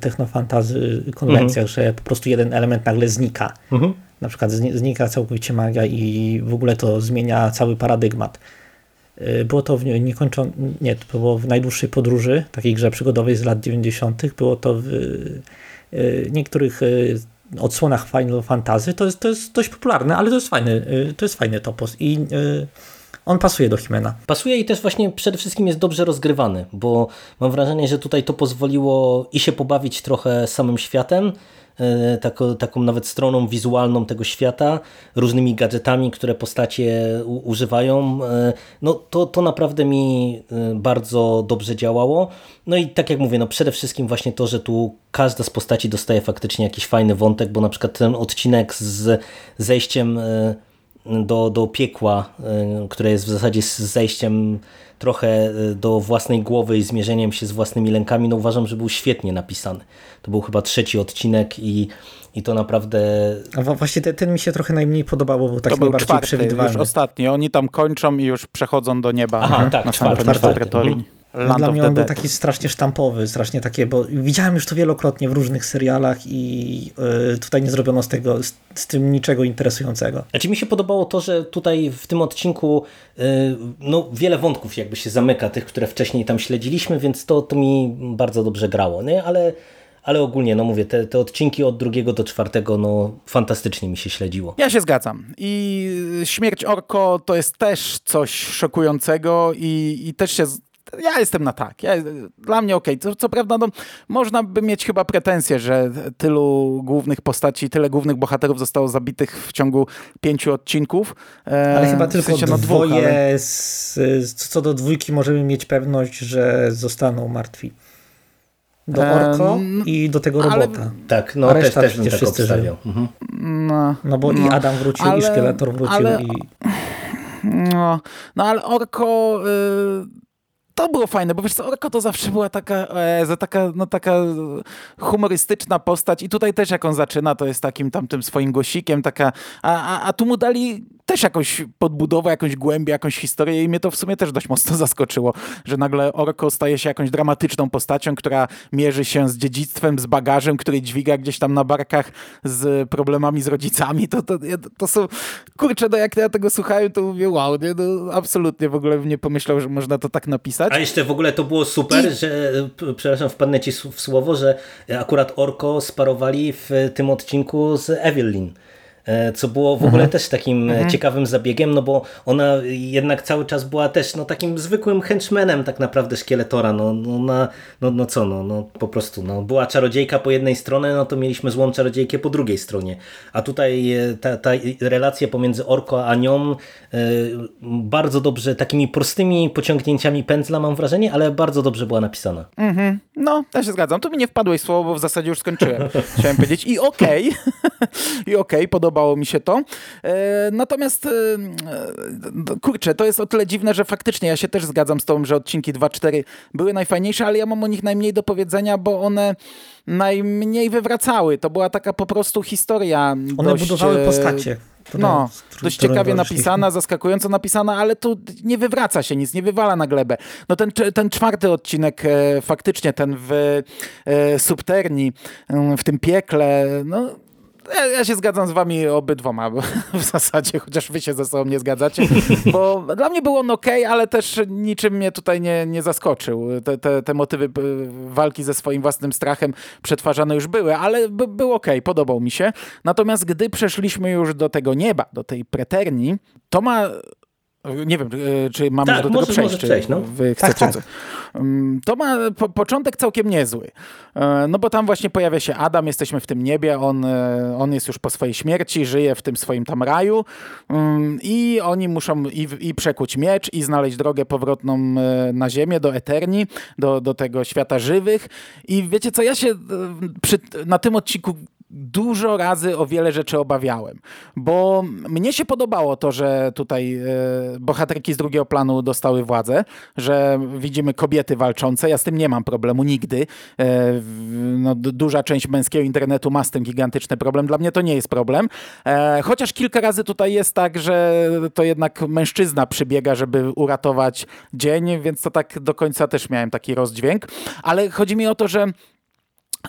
technofantazy konwencjach, mhm. że po prostu jeden element nagle znika. Mhm na przykład znika całkowicie magia i w ogóle to zmienia cały paradygmat. Y, było to w niekończon... nie, to było w najdłuższej podróży, takiej grze przygodowej z lat 90. Było to w y, niektórych y, odsłonach Final Fantasy. To jest, to jest dość popularne, ale to jest fajny, to jest fajny topos i on pasuje do Himena. Pasuje i też właśnie przede wszystkim jest dobrze rozgrywany, bo mam wrażenie, że tutaj to pozwoliło i się pobawić trochę samym światem, taką, taką nawet stroną wizualną tego świata, różnymi gadżetami, które postacie używają. E, no to, to naprawdę mi e, bardzo dobrze działało. No i tak jak mówię, no przede wszystkim właśnie to, że tu każda z postaci dostaje faktycznie jakiś fajny wątek, bo na przykład ten odcinek z zejściem do, do piekła, które jest w zasadzie z zejściem trochę do własnej głowy i zmierzeniem się z własnymi lękami, no uważam, że był świetnie napisany. To był chyba trzeci odcinek i, i to naprawdę... A właśnie ten, ten mi się trochę najmniej podobało, bo taki to był czwarty, przewidywalny. już ostatni. Oni tam kończą i już przechodzą do nieba. Aha, tak, na czwarty, czwarty. czwarty. Land Dla mnie on był taki strasznie sztampowy, strasznie takie, bo widziałem już to wielokrotnie w różnych serialach i y, tutaj nie zrobiono z tego, z, z, tym niczego interesującego. Znaczy mi się podobało to, że tutaj w tym odcinku y, no, wiele wątków jakby się zamyka, tych, które wcześniej tam śledziliśmy, więc to, to mi bardzo dobrze grało, nie? ale ale ogólnie, no mówię, te, te odcinki od drugiego do czwartego, no fantastycznie mi się śledziło. Ja się zgadzam. I śmierć Orko to jest też coś szokującego i, i też się ja jestem na tak. Ja, dla mnie okej. Okay. Co, co, prawda, no, można by mieć chyba pretensje, że tylu głównych postaci, tyle głównych bohaterów zostało zabitych w ciągu pięciu odcinków. E, ale chyba tylko w sensie, no, dwoje, dwóch, ale... z, co do dwójki możemy mieć pewność, że zostaną martwi. Do Orko i do tego robota. Ale... Tak, no też, też bym tak obstawiał. Mhm. No, no bo no, i Adam wrócił, ale, i Szkieletor wrócił. Ale, i... no, no ale Orko... Y to było fajne, bo wiesz co, Orko to zawsze była taka, e, taka, no, taka humorystyczna postać i tutaj też jak on zaczyna, to jest takim tamtym swoim głosikiem, taka, a, a, a tu mu dali też jakąś podbudowę, jakąś głębię, jakąś historię i mnie to w sumie też dość mocno [laughs] zaskoczyło, że nagle Orko staje się jakąś dramatyczną postacią, która mierzy się z dziedzictwem, z bagażem, który dźwiga gdzieś tam na barkach z problemami z rodzicami. To, to, to są, kurczę, no jak ja tego słuchałem, to mówię, wow, nie, no, absolutnie w ogóle nie pomyślał, że można to tak napisać. A jeszcze w ogóle to było super, I... że, przepraszam, wpadnę ci w słowo, że akurat Orko sparowali w tym odcinku z Evelyn co było w ogóle też takim e, ciekawym zabiegiem, no bo ona jednak cały czas była też no, takim zwykłym henchmanem tak naprawdę Szkieletora, no, no, na, no, no co, no, no po prostu, no, była czarodziejka po jednej stronie, no to mieliśmy złą czarodziejkę po drugiej stronie, a tutaj e, ta, ta relacja pomiędzy Orko a nią e, bardzo dobrze, takimi prostymi pociągnięciami pędzla mam wrażenie, ale bardzo dobrze była napisana. No, ja się zgadzam. Tu mi nie wpadłeś słowo, bo w zasadzie już skończyłem. Chciałem powiedzieć i okej, [laughs] i okej, podobało mi się to. E, natomiast, e, e, kurczę, to jest o tyle dziwne, że faktycznie ja się też zgadzam z tobą, że odcinki 2-4 były najfajniejsze, ale ja mam o nich najmniej do powiedzenia, bo one najmniej wywracały. To była taka po prostu historia One dość, budowały e, postacie. No, dość ciekawie napisana, zaskakująco napisana, ale tu nie wywraca się nic, nie wywala na glebę. No ten, ten czwarty odcinek, faktycznie ten w subterni, e, w tym piekle, no ja, ja się zgadzam z wami obydwoma [laughs] w zasadzie, chociaż wy się ze sobą nie zgadzacie, bo dla mnie był on ok, ale też niczym mnie tutaj nie, nie zaskoczył. Te, te, te motywy e, walki ze swoim własnym strachem przetwarzane już były, ale by, był ok, podobał mi się. Natomiast gdy przeszliśmy już do tego nieba, do tej preterni, to ma nie wiem, e, czy mamy Tak, do tego przejść. czy przejść, no. Wy Tak, chcecie tak. Mm, To ma po, początek całkiem niezły. E, No bo tam właśnie pojawia się Adam, jesteśmy w tym niebie, on, e, on jest już po swojej śmierci, żyje w tym swoim tam raju mm, i oni muszą i, i przekuć miecz i znaleźć drogę powrotną e, na ziemię, do Eterni, do, do tego świata żywych. I wiecie co, ja się przy, na tym odcinku dużo razy o wiele rzeczy obawiałem, bo mnie się podobało to, że tutaj e, bohaterki z drugiego planu dostały władzę, że widzimy kobiety walczące. Ja z tym nie mam problemu nigdy. E, no, du- duża część męskiego internetu ma z tym gigantyczny problem. Dla mnie to nie jest problem. E, chociaż kilka razy tutaj jest tak, że to jednak mężczyzna przybiega, żeby uratować dzień, więc to tak do końca też miałem taki rozdźwięk. Ale chodzi mi o to, że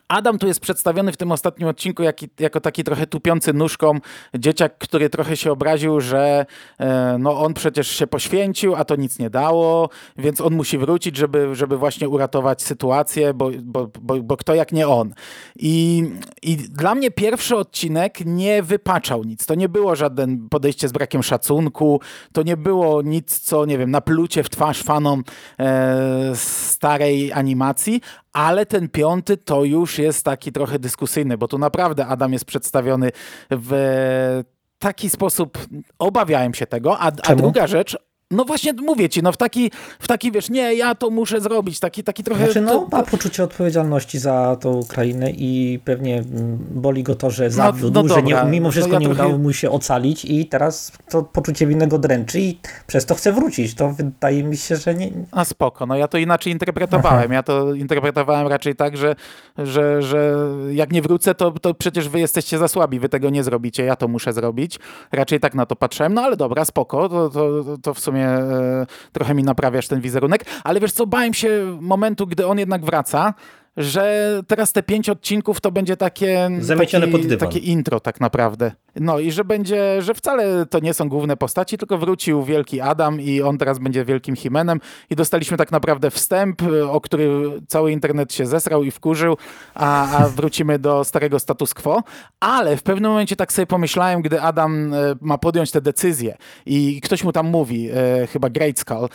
Adam tu jest przedstawiony w tym ostatnim odcinku jako taki trochę tupiący nóżką dzieciak, który trochę się obraził, że e, no on przecież się poświęcił, a to nic nie dało, więc on musi wrócić, żeby, żeby właśnie uratować sytuację, bo, bo, bo, bo kto jak nie on. I, I dla mnie pierwszy odcinek nie wypaczał nic. To nie było żadne podejście z brakiem szacunku, to nie było nic, co, nie wiem, naplucie w twarz fanom e, starej animacji, ale ten piąty to już jest taki trochę dyskusyjny, bo tu naprawdę Adam jest przedstawiony w taki sposób, obawiałem się tego, a, a druga rzecz, no właśnie mówię ci, no w taki, w taki wiesz, nie, ja to muszę zrobić, taki, taki trochę... Znaczy, no, ma poczucie odpowiedzialności za tą krainę i pewnie mm, boli go to, że zawiódł, no że nie, mimo no wszystko ja nie trochę- udało mu się ocalić i teraz to poczucie winnego dręczy i przez to chce wrócić. To wydaje mi się, że nie... A spoko, no ja to inaczej interpretowałem. Ja to interpretowałem raczej tak, że, że, że jak nie wrócę, to, to przecież wy jesteście za słabi, wy tego nie zrobicie, ja to muszę zrobić. Raczej tak na to patrzyłem, no ale dobra, spoko, to, to, to w sumie e, trochę mi naprawiasz ten wizerunek. Ale wiesz co, bałem się momentu, gdy on jednak wraca, że teraz te pięć odcinków to będzie takie, Zamiecione taki, pod dywan. takie intro tak naprawdę. No i że będzie, że wcale to nie są główne postaci, tylko wrócił wielki Adam i on teraz będzie wielkim Himenem i dostaliśmy tak naprawdę wstęp, o który cały internet się zesrał i wkurzył, a, a [laughs] wrócimy do starego status quo. Ale w pewnym momencie tak sobie pomyślałem, gdy Adam y, ma podjąć tę decyzję i ktoś mu tam mówi, y, chyba Greyskull,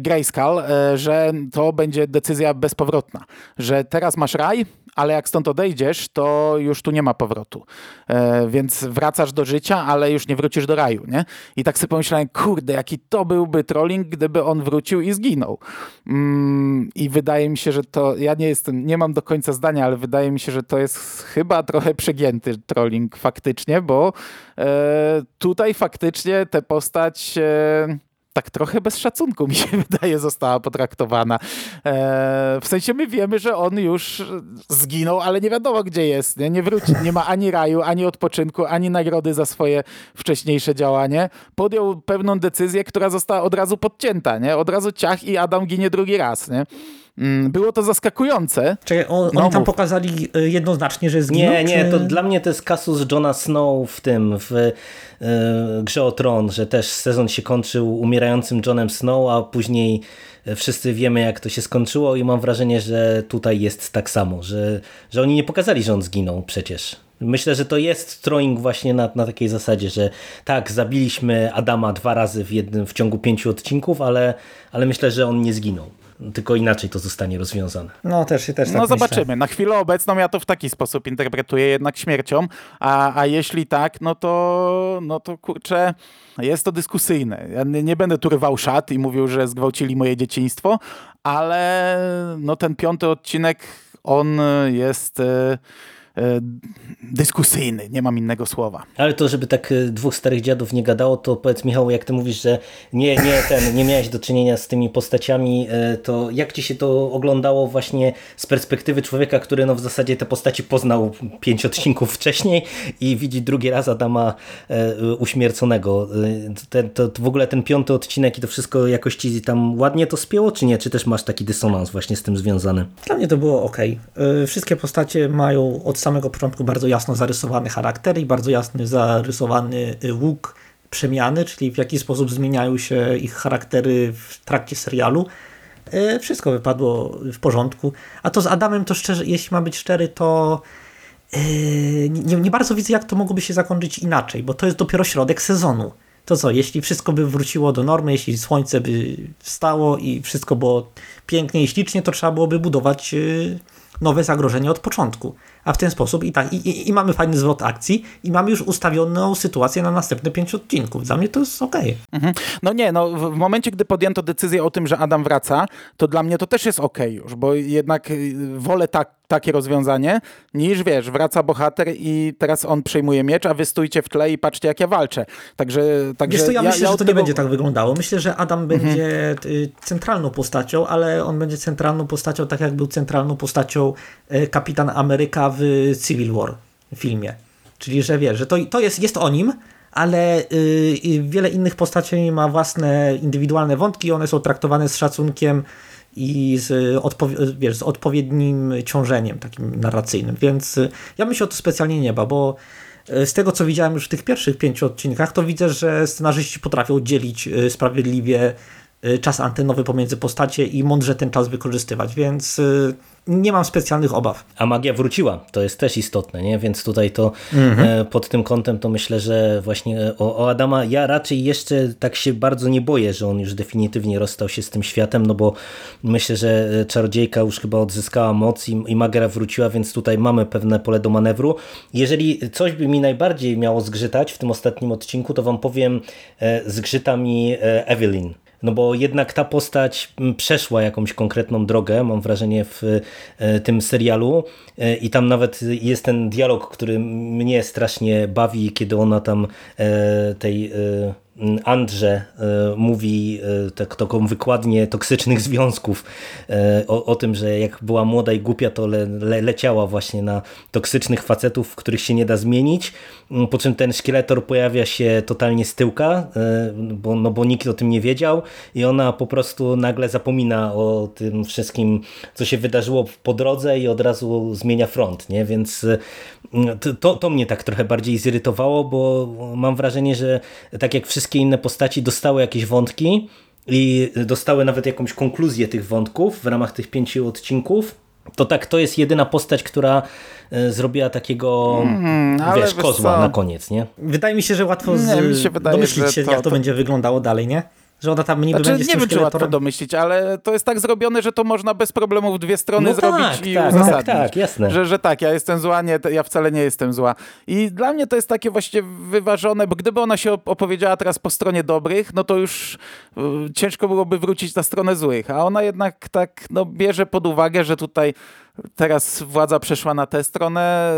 Greyskull, y, że to będzie decyzja bezpowrotna, że teraz masz raj, ale jak stąd odejdziesz, to już tu nie ma powrotu. E, więc wracasz do życia, ale już nie wrócisz do raju, nie? I tak sobie pomyślałem, kurde, jaki to byłby trolling, gdyby on wrócił i zginął. Mm, I wydaje mi się, że to, ja nie jestem, nie mam do końca zdania, ale wydaje mi się, że to jest chyba trochę przegięty trolling faktycznie, bo e, tutaj faktycznie tę postać... E, tak trochę bez szacunku mi się [laughs] wydaje została potraktowana. E, w sensie my wiemy, że on już zginął, ale nie wiadomo gdzie jest. Nie, nie wróci, nie ma ani raju, ani odpoczynku, ani nagrody za swoje wcześniejsze działanie. Podjął pewną decyzję, która została od razu podcięta, nie? Od razu ciach i Adam ginie drugi raz, nie? Mm, Było to zaskakujące. Czekaj, on, No oni tam mów. pokazali y, jednoznacznie, że zginął? Nie, nie, czy... to dla mnie to jest kasus Johna Snow w tym, w e, Grze o Tron, że też sezon się kończył umierającym Johnem Snow, a później e, wszyscy wiemy jak to się skończyło i mam wrażenie, że tutaj jest tak samo, że, że oni nie pokazali, że on zginął przecież. Myślę, że to jest throwing właśnie na, na takiej zasadzie, że tak, zabiliśmy Adama dwa razy w, jednym, w ciągu pięciu odcinków, ale, ale myślę, że on nie zginął. Tylko inaczej to zostanie rozwiązane. No też, też tak No myślę. zobaczymy. Na chwilę obecną ja to w taki sposób interpretuję jednak śmiercią, a, a jeśli tak, no to, no to kurczę, jest to dyskusyjne. Ja nie, nie będę tu rwał szat i mówił, że zgwałcili moje dzieciństwo, ale no ten piąty odcinek, on jest... e, dyskusyjny, nie mam innego słowa. Ale to, żeby tak y, dwóch starych dziadów nie gadało, to powiedz Michał, jak ty mówisz, że nie, nie, ten, nie miałeś do czynienia z tymi postaciami, y, to jak ci się to oglądało właśnie z perspektywy człowieka, który no w zasadzie te postaci poznał pięć odcinków wcześniej i widzi drugi raz Adama uśmierconego. Ten, to, to w ogóle ten piąty odcinek i to wszystko jakoś ci tam ładnie to spięło, czy nie? Czy też masz taki dysonans właśnie z tym związany? Dla mnie to było ok. Wszystkie postacie mają od samego początku bardzo jasno zarysowany charakter i bardzo jasny zarysowany y, łuk przemiany, czyli w jaki sposób zmieniają się ich charaktery w trakcie serialu. Y, Wszystko wypadło w porządku. A to z Adamem, to szczerze, jeśli mam być szczery, to yy, nie, nie bardzo widzę, jak to mogłoby się zakończyć inaczej, bo to jest dopiero środek sezonu. To co, jeśli wszystko by wróciło do normy, jeśli słońce by wstało i wszystko było pięknie i ślicznie, to trzeba byłoby budować nowe zagrożenie od początku. A w ten sposób i tak, i, i, i mamy fajny zwrot akcji i mamy już ustawioną sytuację na następne pięć odcinków. Dla mnie to jest okej. Mhm. No nie, no w momencie, gdy podjęto decyzję o tym, że Adam wraca, to dla mnie to też jest okej już, bo jednak y, wolę tak, takie rozwiązanie, niż wiesz, wraca bohater i teraz on przejmuje miecz, a wy stójcie w tle i patrzcie, jak ja walczę. Także, także Wiesz to ja, myślę, że od to nie tego- będzie tak wyglądało. Myślę, że Adam będzie y, centralną postacią, ale on będzie centralną postacią, tak jak był centralną postacią y, Kapitan Ameryka w Civil War filmie. Czyli, że wiesz, że to, to jest, jest o nim, ale y, y, wiele innych postaci ma własne indywidualne wątki, one są traktowane z szacunkiem i z, odpowi- wiesz, z odpowiednim ciążeniem takim narracyjnym, więc y, ja bym się o to specjalnie nie bał, bo y, z tego co widziałem już w tych pierwszych pięciu odcinkach, to widzę, że scenarzyści potrafią dzielić y, sprawiedliwie czas antenowy pomiędzy postacie i mądrze ten czas wykorzystywać, więc nie mam specjalnych obaw. A magia wróciła, to jest też istotne, nie? Więc tutaj to Mhm. e, pod tym kątem to myślę, że właśnie o, o Adama ja raczej jeszcze tak się bardzo nie boję, że on już definitywnie rozstał się z tym światem, no bo myślę, że e, czarodziejka już chyba odzyskała moc i, i magia wróciła, więc tutaj mamy pewne pole do manewru. Jeżeli coś by mi najbardziej miało zgrzytać w tym ostatnim odcinku, to wam powiem, e, zgrzyta mi Evelyn. No bo jednak ta postać m, przeszła jakąś konkretną drogę, mam wrażenie, w e, tym serialu. E, i tam nawet jest ten dialog, który mnie strasznie bawi, kiedy ona tam e, tej Andrze e, mówi e, tak, taką wykładnię toksycznych związków e, o, o tym, że jak była młoda i głupia, to le, le, leciała właśnie na toksycznych facetów, których się nie da zmienić, Mm, po czym ten szkieletor pojawia się totalnie z tyłka, bo, no bo nikt o tym nie wiedział i ona po prostu nagle zapomina o tym wszystkim, co się wydarzyło po drodze i od razu zmienia front, nie? Więc to, to mnie tak trochę bardziej zirytowało, bo mam wrażenie, że tak jak wszystkie inne postaci dostały jakieś wątki i dostały nawet jakąś konkluzję tych wątków w ramach tych pięciu odcinków, to tak, to jest jedyna postać, która e, zrobiła takiego, Mm, wiesz, kozła co? na koniec, nie? Wydaje mi się, że łatwo z, Nie, mi się wydaje, domyślić że się, to- jak to, to- będzie wyglądało dalej, nie? Że ona tam niby Znaczy, będzie nie wiem, czy łatwo domyślić, ale to jest tak zrobione, że to można bez problemu w dwie strony No zrobić tak, i tak, uzasadnić. tak, tak, jasne. Że, że tak, ja jestem zła, nie, ja wcale nie jestem zła. I dla mnie to jest takie właśnie wyważone, bo gdyby ona się op- opowiedziała teraz po stronie dobrych, no to już y, ciężko byłoby wrócić na stronę złych. A ona jednak tak no, bierze pod uwagę, że tutaj teraz władza przeszła na tę stronę,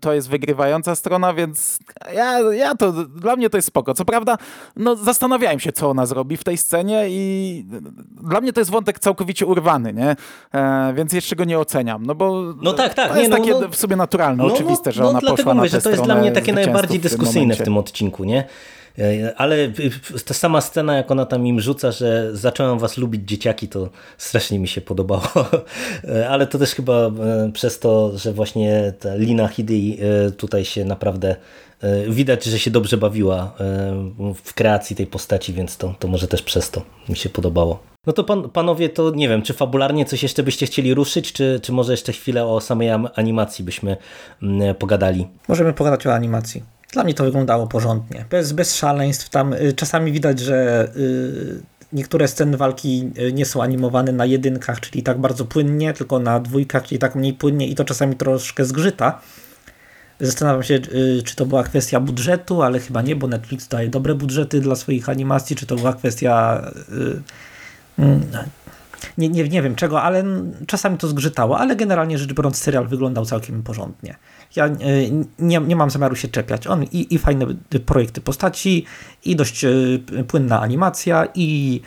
to jest wygrywająca strona, więc ja, ja to, dla mnie to jest spoko. Co prawda, no zastanawiałem się, co ona zrobi w tej scenie i dla mnie to jest wątek całkowicie urwany, nie? E, więc jeszcze go nie oceniam, no bo No tak, tak, to jest nie, no, takie no- w sobie naturalne, No, oczywiste, no, że no, ona poszła na tę że to jest dla stronę mnie takie najbardziej zwycięzców w tym odcinku, nie? E, Ale ta sama scena, jak ona tam im rzuca, że zacząłem was lubić dzieciaki, to strasznie mi się podobało. [laughs] E, Ale to też chyba e, przez to, że właśnie ta Lina e, tutaj się naprawdę widać, że się dobrze bawiła w kreacji tej postaci, więc to, to może też przez to mi się podobało. No to pan, panowie, to nie wiem, czy fabularnie coś jeszcze byście chcieli ruszyć, czy, czy może jeszcze chwilę o samej animacji byśmy mm, pogadali? Możemy pogadać o animacji. Dla mnie to wyglądało porządnie, bez, bez szaleństw. Tam y, czasami widać, że y, niektóre sceny walki y, nie są animowane na jedynkach, czyli tak bardzo płynnie, tylko na dwójkach, czyli tak mniej płynnie i to czasami troszkę zgrzyta. Zastanawiam się, czy to była kwestia budżetu, ale chyba nie, bo Netflix daje dobre budżety dla swoich animacji, czy to była kwestia Mm, nie, nie, nie wiem czego, ale czasami to zgrzytało, ale generalnie rzecz biorąc serial wyglądał całkiem porządnie. Ja e, nie, nie mam zamiaru się czepiać. On i, i fajne projekty postaci, i dość e, płynna animacja, i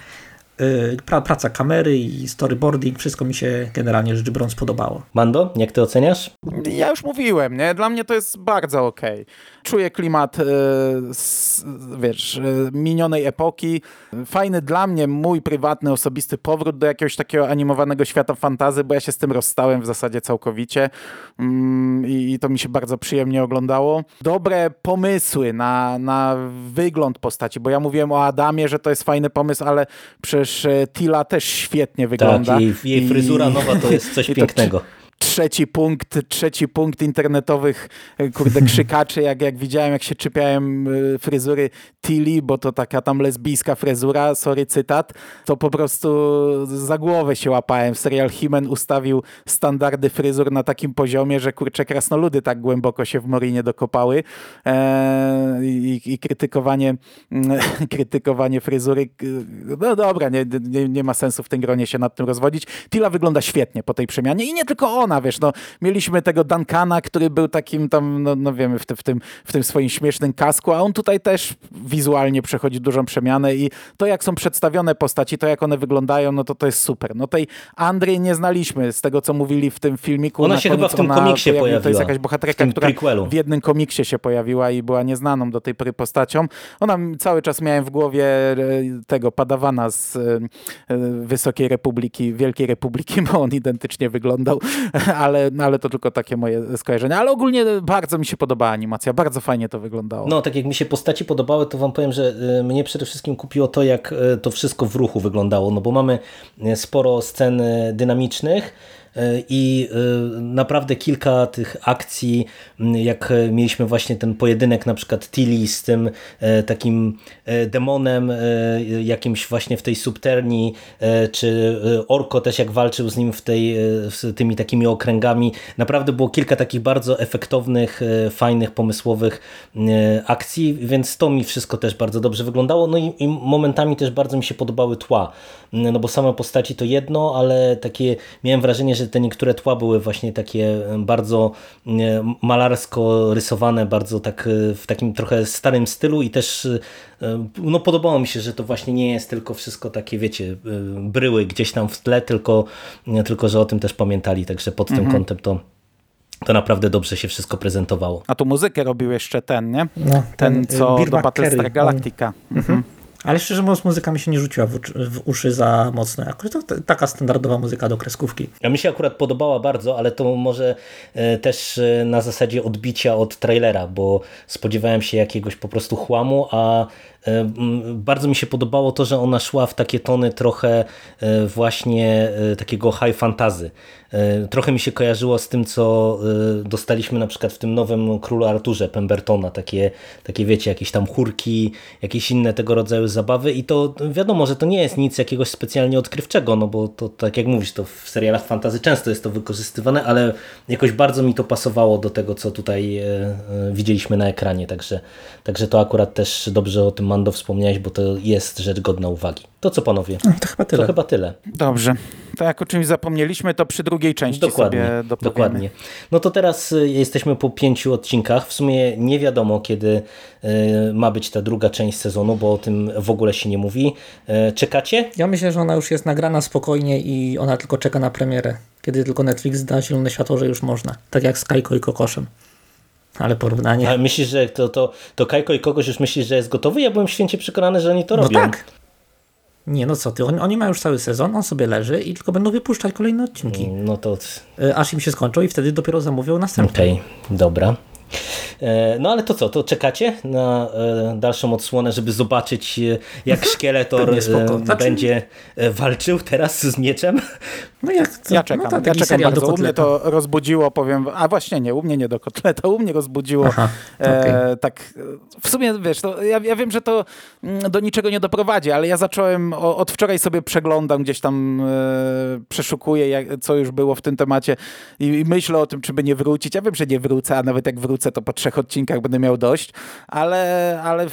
Y, praca kamery i storyboarding, wszystko mi się generalnie rzecz biorąc podobało. Mando, jak ty oceniasz? Ja już mówiłem, nie? Dla mnie to jest bardzo okej. Okay. Czuję klimat, yy, wiesz, yy, minionej epoki. Fajny dla mnie, mój prywatny, osobisty powrót do jakiegoś takiego animowanego świata fantazy, bo ja się z tym rozstałem w zasadzie całkowicie yy, i to mi się bardzo przyjemnie oglądało. Dobre pomysły na, na wygląd postaci, bo ja mówiłem o Adamie, że to jest fajny pomysł, ale przecież też e, Tila też świetnie wygląda. Tak, jej, jej fryzura nowa to jest coś [laughs] pięknego trzeci punkt, trzeci punkt internetowych, e, kurde, [laughs] krzykaczy, jak, jak widziałem, jak się czepiałem e, fryzury Tilly, bo to taka tam lesbijska fryzura, sorry, cytat, to po prostu za głowę się łapałem. Serial Himen ustawił standardy fryzur na takim poziomie, że kurcze krasnoludy tak głęboko się w Morinie dokopały eee, i, i, krytykowanie [laughs] krytykowanie fryzury, no dobra, nie, nie, nie ma sensu w tym gronie się nad tym rozwodzić. Tila wygląda świetnie po tej przemianie i nie tylko on, ona, wiesz, no mieliśmy tego Duncana, który był takim tam, no, no wiemy, w, te, w, tym, w tym swoim śmiesznym kasku, a on tutaj też wizualnie przechodzi dużą przemianę i to jak są przedstawione postaci, to jak one wyglądają, no to to jest super. No tej Andry nie znaliśmy z tego, co mówili w tym filmiku. Ona się chyba w tym komiksie pojawiła. To jest jakaś bohaterka, w która prequelu. w jednym komiksie się pojawiła i była nieznaną do tej pory postacią. Ona cały czas miałem w głowie e, tego padawana z e, e, Wysokiej Republiki, Wielkiej Republiki, [laughs] bo on identycznie wyglądał [laughs] ale, no, ale to tylko takie moje skojarzenia. Ale ogólnie bardzo mi się podobała animacja, bardzo fajnie to wyglądało. No, tak jak mi się postaci podobały, to wam powiem, że y, mnie przede wszystkim kupiło to, jak y, to wszystko w ruchu wyglądało, no bo mamy y, sporo scen dynamicznych, i e, naprawdę kilka tych akcji, jak mieliśmy właśnie ten pojedynek na przykład Tilly z tym e, takim demonem jakimś właśnie w tej subterni, czy Orko też jak walczył z nim w tej, z tymi takimi okręgami. Naprawdę było kilka takich bardzo efektownych, fajnych, pomysłowych akcji, więc to mi wszystko też bardzo dobrze wyglądało. No i, i momentami też bardzo mi się podobały tła, no bo same postaci to jedno, ale takie miałem wrażenie, że te niektóre tła były właśnie takie bardzo malarsko rysowane, bardzo tak e, w takim trochę starym stylu i też e, no podobało mi się, że to właśnie nie jest tylko wszystko takie, wiecie, e, bryły gdzieś tam w tle, tylko, tylko że o tym też pamiętali, także pod mhm. tym kątem to to naprawdę dobrze się wszystko prezentowało. A tu muzykę robił jeszcze ten, nie? No, ten, ten co do Battlestar Galactica. Mhm. Ale szczerze mówiąc, muzyka mi się nie rzuciła w, w uszy za mocno. Jakoś to taka standardowa muzyka do kreskówki. Ja mi się akurat podobała bardzo, ale to może e, też e, na zasadzie odbicia od trailera, bo spodziewałem się jakiegoś po prostu chłamu, a bardzo mi się podobało to, że ona szła w takie tony trochę e, właśnie e, takiego high fantazy. Trochę mi się kojarzyło z tym, co dostaliśmy na przykład w tym nowym Królu Arturze Pembertona, takie, takie wiecie, jakieś tam chórki, jakieś inne tego rodzaju zabawy. I to wiadomo, że to nie jest nic jakiegoś specjalnie odkrywczego, no bo to tak jak mówisz, to w serialach fantazy często jest to wykorzystywane, ale jakoś bardzo mi to pasowało do tego, co tutaj widzieliśmy na ekranie, także, także to akurat też dobrze o tym Mando wspomniałeś, bo to jest rzecz godna uwagi. To co panowie? No, to chyba tyle. To chyba tyle. Dobrze. To jak o czymś zapomnieliśmy, to przy drugiej części dokładnie, sobie dopowiemy. Dokładnie. No to teraz y, jesteśmy po pięciu odcinkach. W sumie nie wiadomo, kiedy y, ma być ta druga część sezonu, bo o tym w ogóle się nie mówi. Y, czekacie? Ja myślę, że ona już jest nagrana spokojnie i ona tylko czeka na premierę. Kiedy tylko Netflix da zielone światło, że już można. Tak jak z Kajko i Kokoszem. Ale porównanie. A myślisz, że to, to, to Kajko i kogoś już myślisz, że jest gotowy? Ja byłem święcie przekonany, że oni to no robią. tak. Nie, no co ty, oni, oni mają już cały sezon, on sobie leży i tylko będą wypuszczać kolejne odcinki. No to... E, aż im się skończą i wtedy dopiero zamówią następne. Okej, okay, dobra. E, No ale to co, to czekacie na e, dalszą odsłonę, żeby zobaczyć e, jak Szkieletor spoko. e, Znaczy- będzie e, walczył teraz z mieczem? No jak to, Ja czekam, no to ja czekam bardzo. U mnie to rozbudziło, powiem, a właśnie nie, u mnie nie do kotleta, u mnie rozbudziło Aha, e, okej. tak, e, w sumie wiesz, to ja, ja wiem, że to mm, do niczego nie doprowadzi, ale ja zacząłem, o, od wczoraj sobie przeglądam, gdzieś tam e, przeszukuję, jak, co już było w tym temacie i, i myślę o tym, czy by nie wrócić. Ja wiem, że nie wrócę, a nawet jak wrócę, to po trzech odcinkach będę miał dość, ale, ale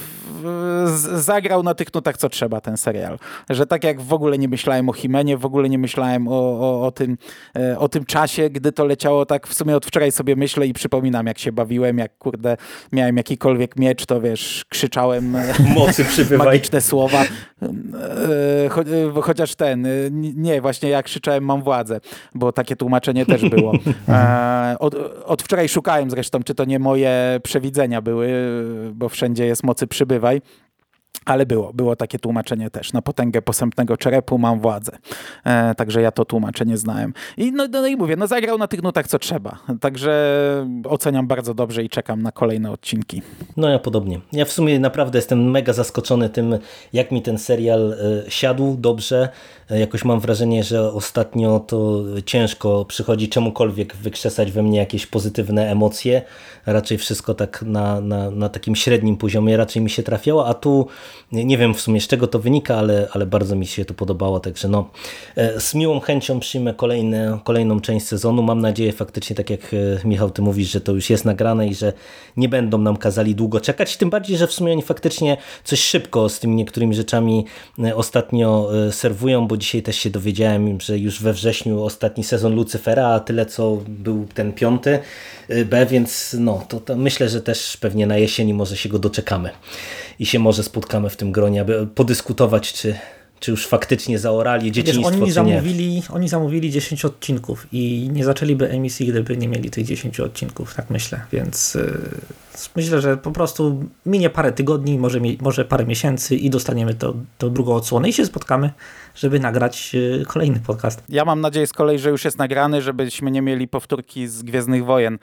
zagrał na tych nutach, co trzeba ten serial. Że tak jak w ogóle nie myślałem o Himenie, w ogóle nie myślałem o, o, o, tym, e, o tym czasie, gdy to leciało tak w sumie od wczoraj sobie myślę i przypominam, jak się bawiłem, jak kurde miałem jakikolwiek miecz, to wiesz, krzyczałem e, Mocy [laughs] przybywaj. magiczne słowa. E, cho, chociaż ten, nie, właśnie jak krzyczałem mam władzę, bo takie tłumaczenie też było. [laughs] Od, od wczoraj szukałem zresztą, czy to nie moje przewidzenia były, bo wszędzie jest mocy przybywaj. Ale było, było takie tłumaczenie też. Na potęgę posępnego czerepu mam władzę. E, także ja to tłumaczenie znałem. I no, no i mówię, no zagrał na tych nutach co trzeba. Także oceniam bardzo dobrze i czekam na kolejne odcinki. No ja podobnie. Ja w sumie naprawdę jestem mega zaskoczony tym, jak mi ten serial e, siadł dobrze. E, Jakoś mam wrażenie, że ostatnio to ciężko przychodzi czemukolwiek wykrzesać we mnie jakieś pozytywne emocje. Raczej wszystko tak na, na, na takim średnim poziomie raczej mi się trafiało, a tu nie wiem w sumie z czego to wynika, ale, ale bardzo mi się to podobało, także no e, z miłą chęcią przyjmę kolejne, kolejną część sezonu. Mam nadzieję faktycznie, tak jak e, Michał, ty mówisz, że to już jest nagrane i że nie będą nam kazali długo czekać, tym bardziej, że w sumie oni faktycznie coś szybko z tymi niektórymi rzeczami ostatnio serwują, bo dzisiaj też się dowiedziałem, że już we wrześniu ostatni sezon Lucyfera, a tyle co był ten piąty e, B, więc no to, to myślę, że też pewnie na jesieni może się go doczekamy i się może spotkamy w tym gronie, aby podyskutować, czy, czy już faktycznie zaorali Wiesz, dzieciństwo, oni czy nie. zamówili, oni zamówili 10 odcinków i nie zaczęliby emisji, gdyby nie mieli tych 10 odcinków, tak myślę. Więc yy, myślę, że po prostu minie parę tygodni, może, może parę miesięcy i dostaniemy to, tą drugą odsłonę i się spotkamy, żeby nagrać yy, kolejny podcast. Ja mam nadzieję z kolei, że już jest nagrany, żebyśmy nie mieli powtórki z Gwiezdnych Wojen,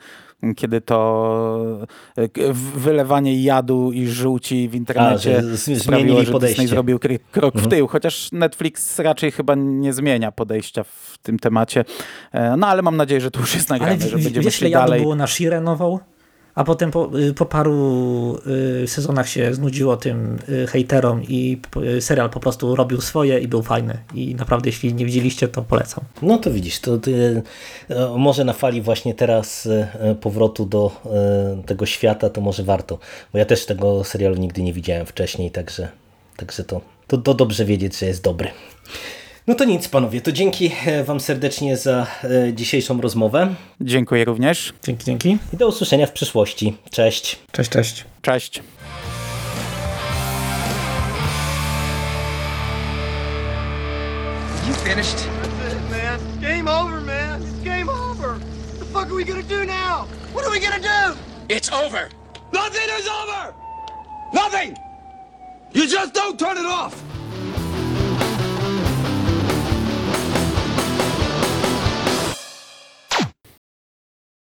kiedy to e, wylewanie jadu i żółci w internecie A, że sprawiło, że podejście. Disney zrobił krok Mhm. w tył, chociaż Netflix raczej chyba nie zmienia podejścia w tym temacie. E, No ale mam nadzieję, że to już jest nagrane, Ale że będziemy wiesz, ile jadu dalej. było na Shire nową? A potem po, y, po paru y, sezonach się znudziło tym y, hejterom i serial po prostu robił swoje i był fajny. I naprawdę, jeśli nie widzieliście, to polecam. No to widzisz, to ty, może na fali właśnie teraz powrotu do tego świata, to może warto, bo ja też tego serialu nigdy nie widziałem wcześniej, także, także to, to, to dobrze wiedzieć, że jest dobry. No to nic panowie, to dzięki e, wam serdecznie za e, dzisiejszą rozmowę Dziękuję również. Dzięki, dzięki. i do usłyszenia w przyszłości. Cześć! Cześć, cześć. Cześć. You finished? That's it, man. Game over, man. It's game over. What the fuck are we gonna do now? What are we gonna do? It's over. Nothing is over! Nothing! You just don't turn it off!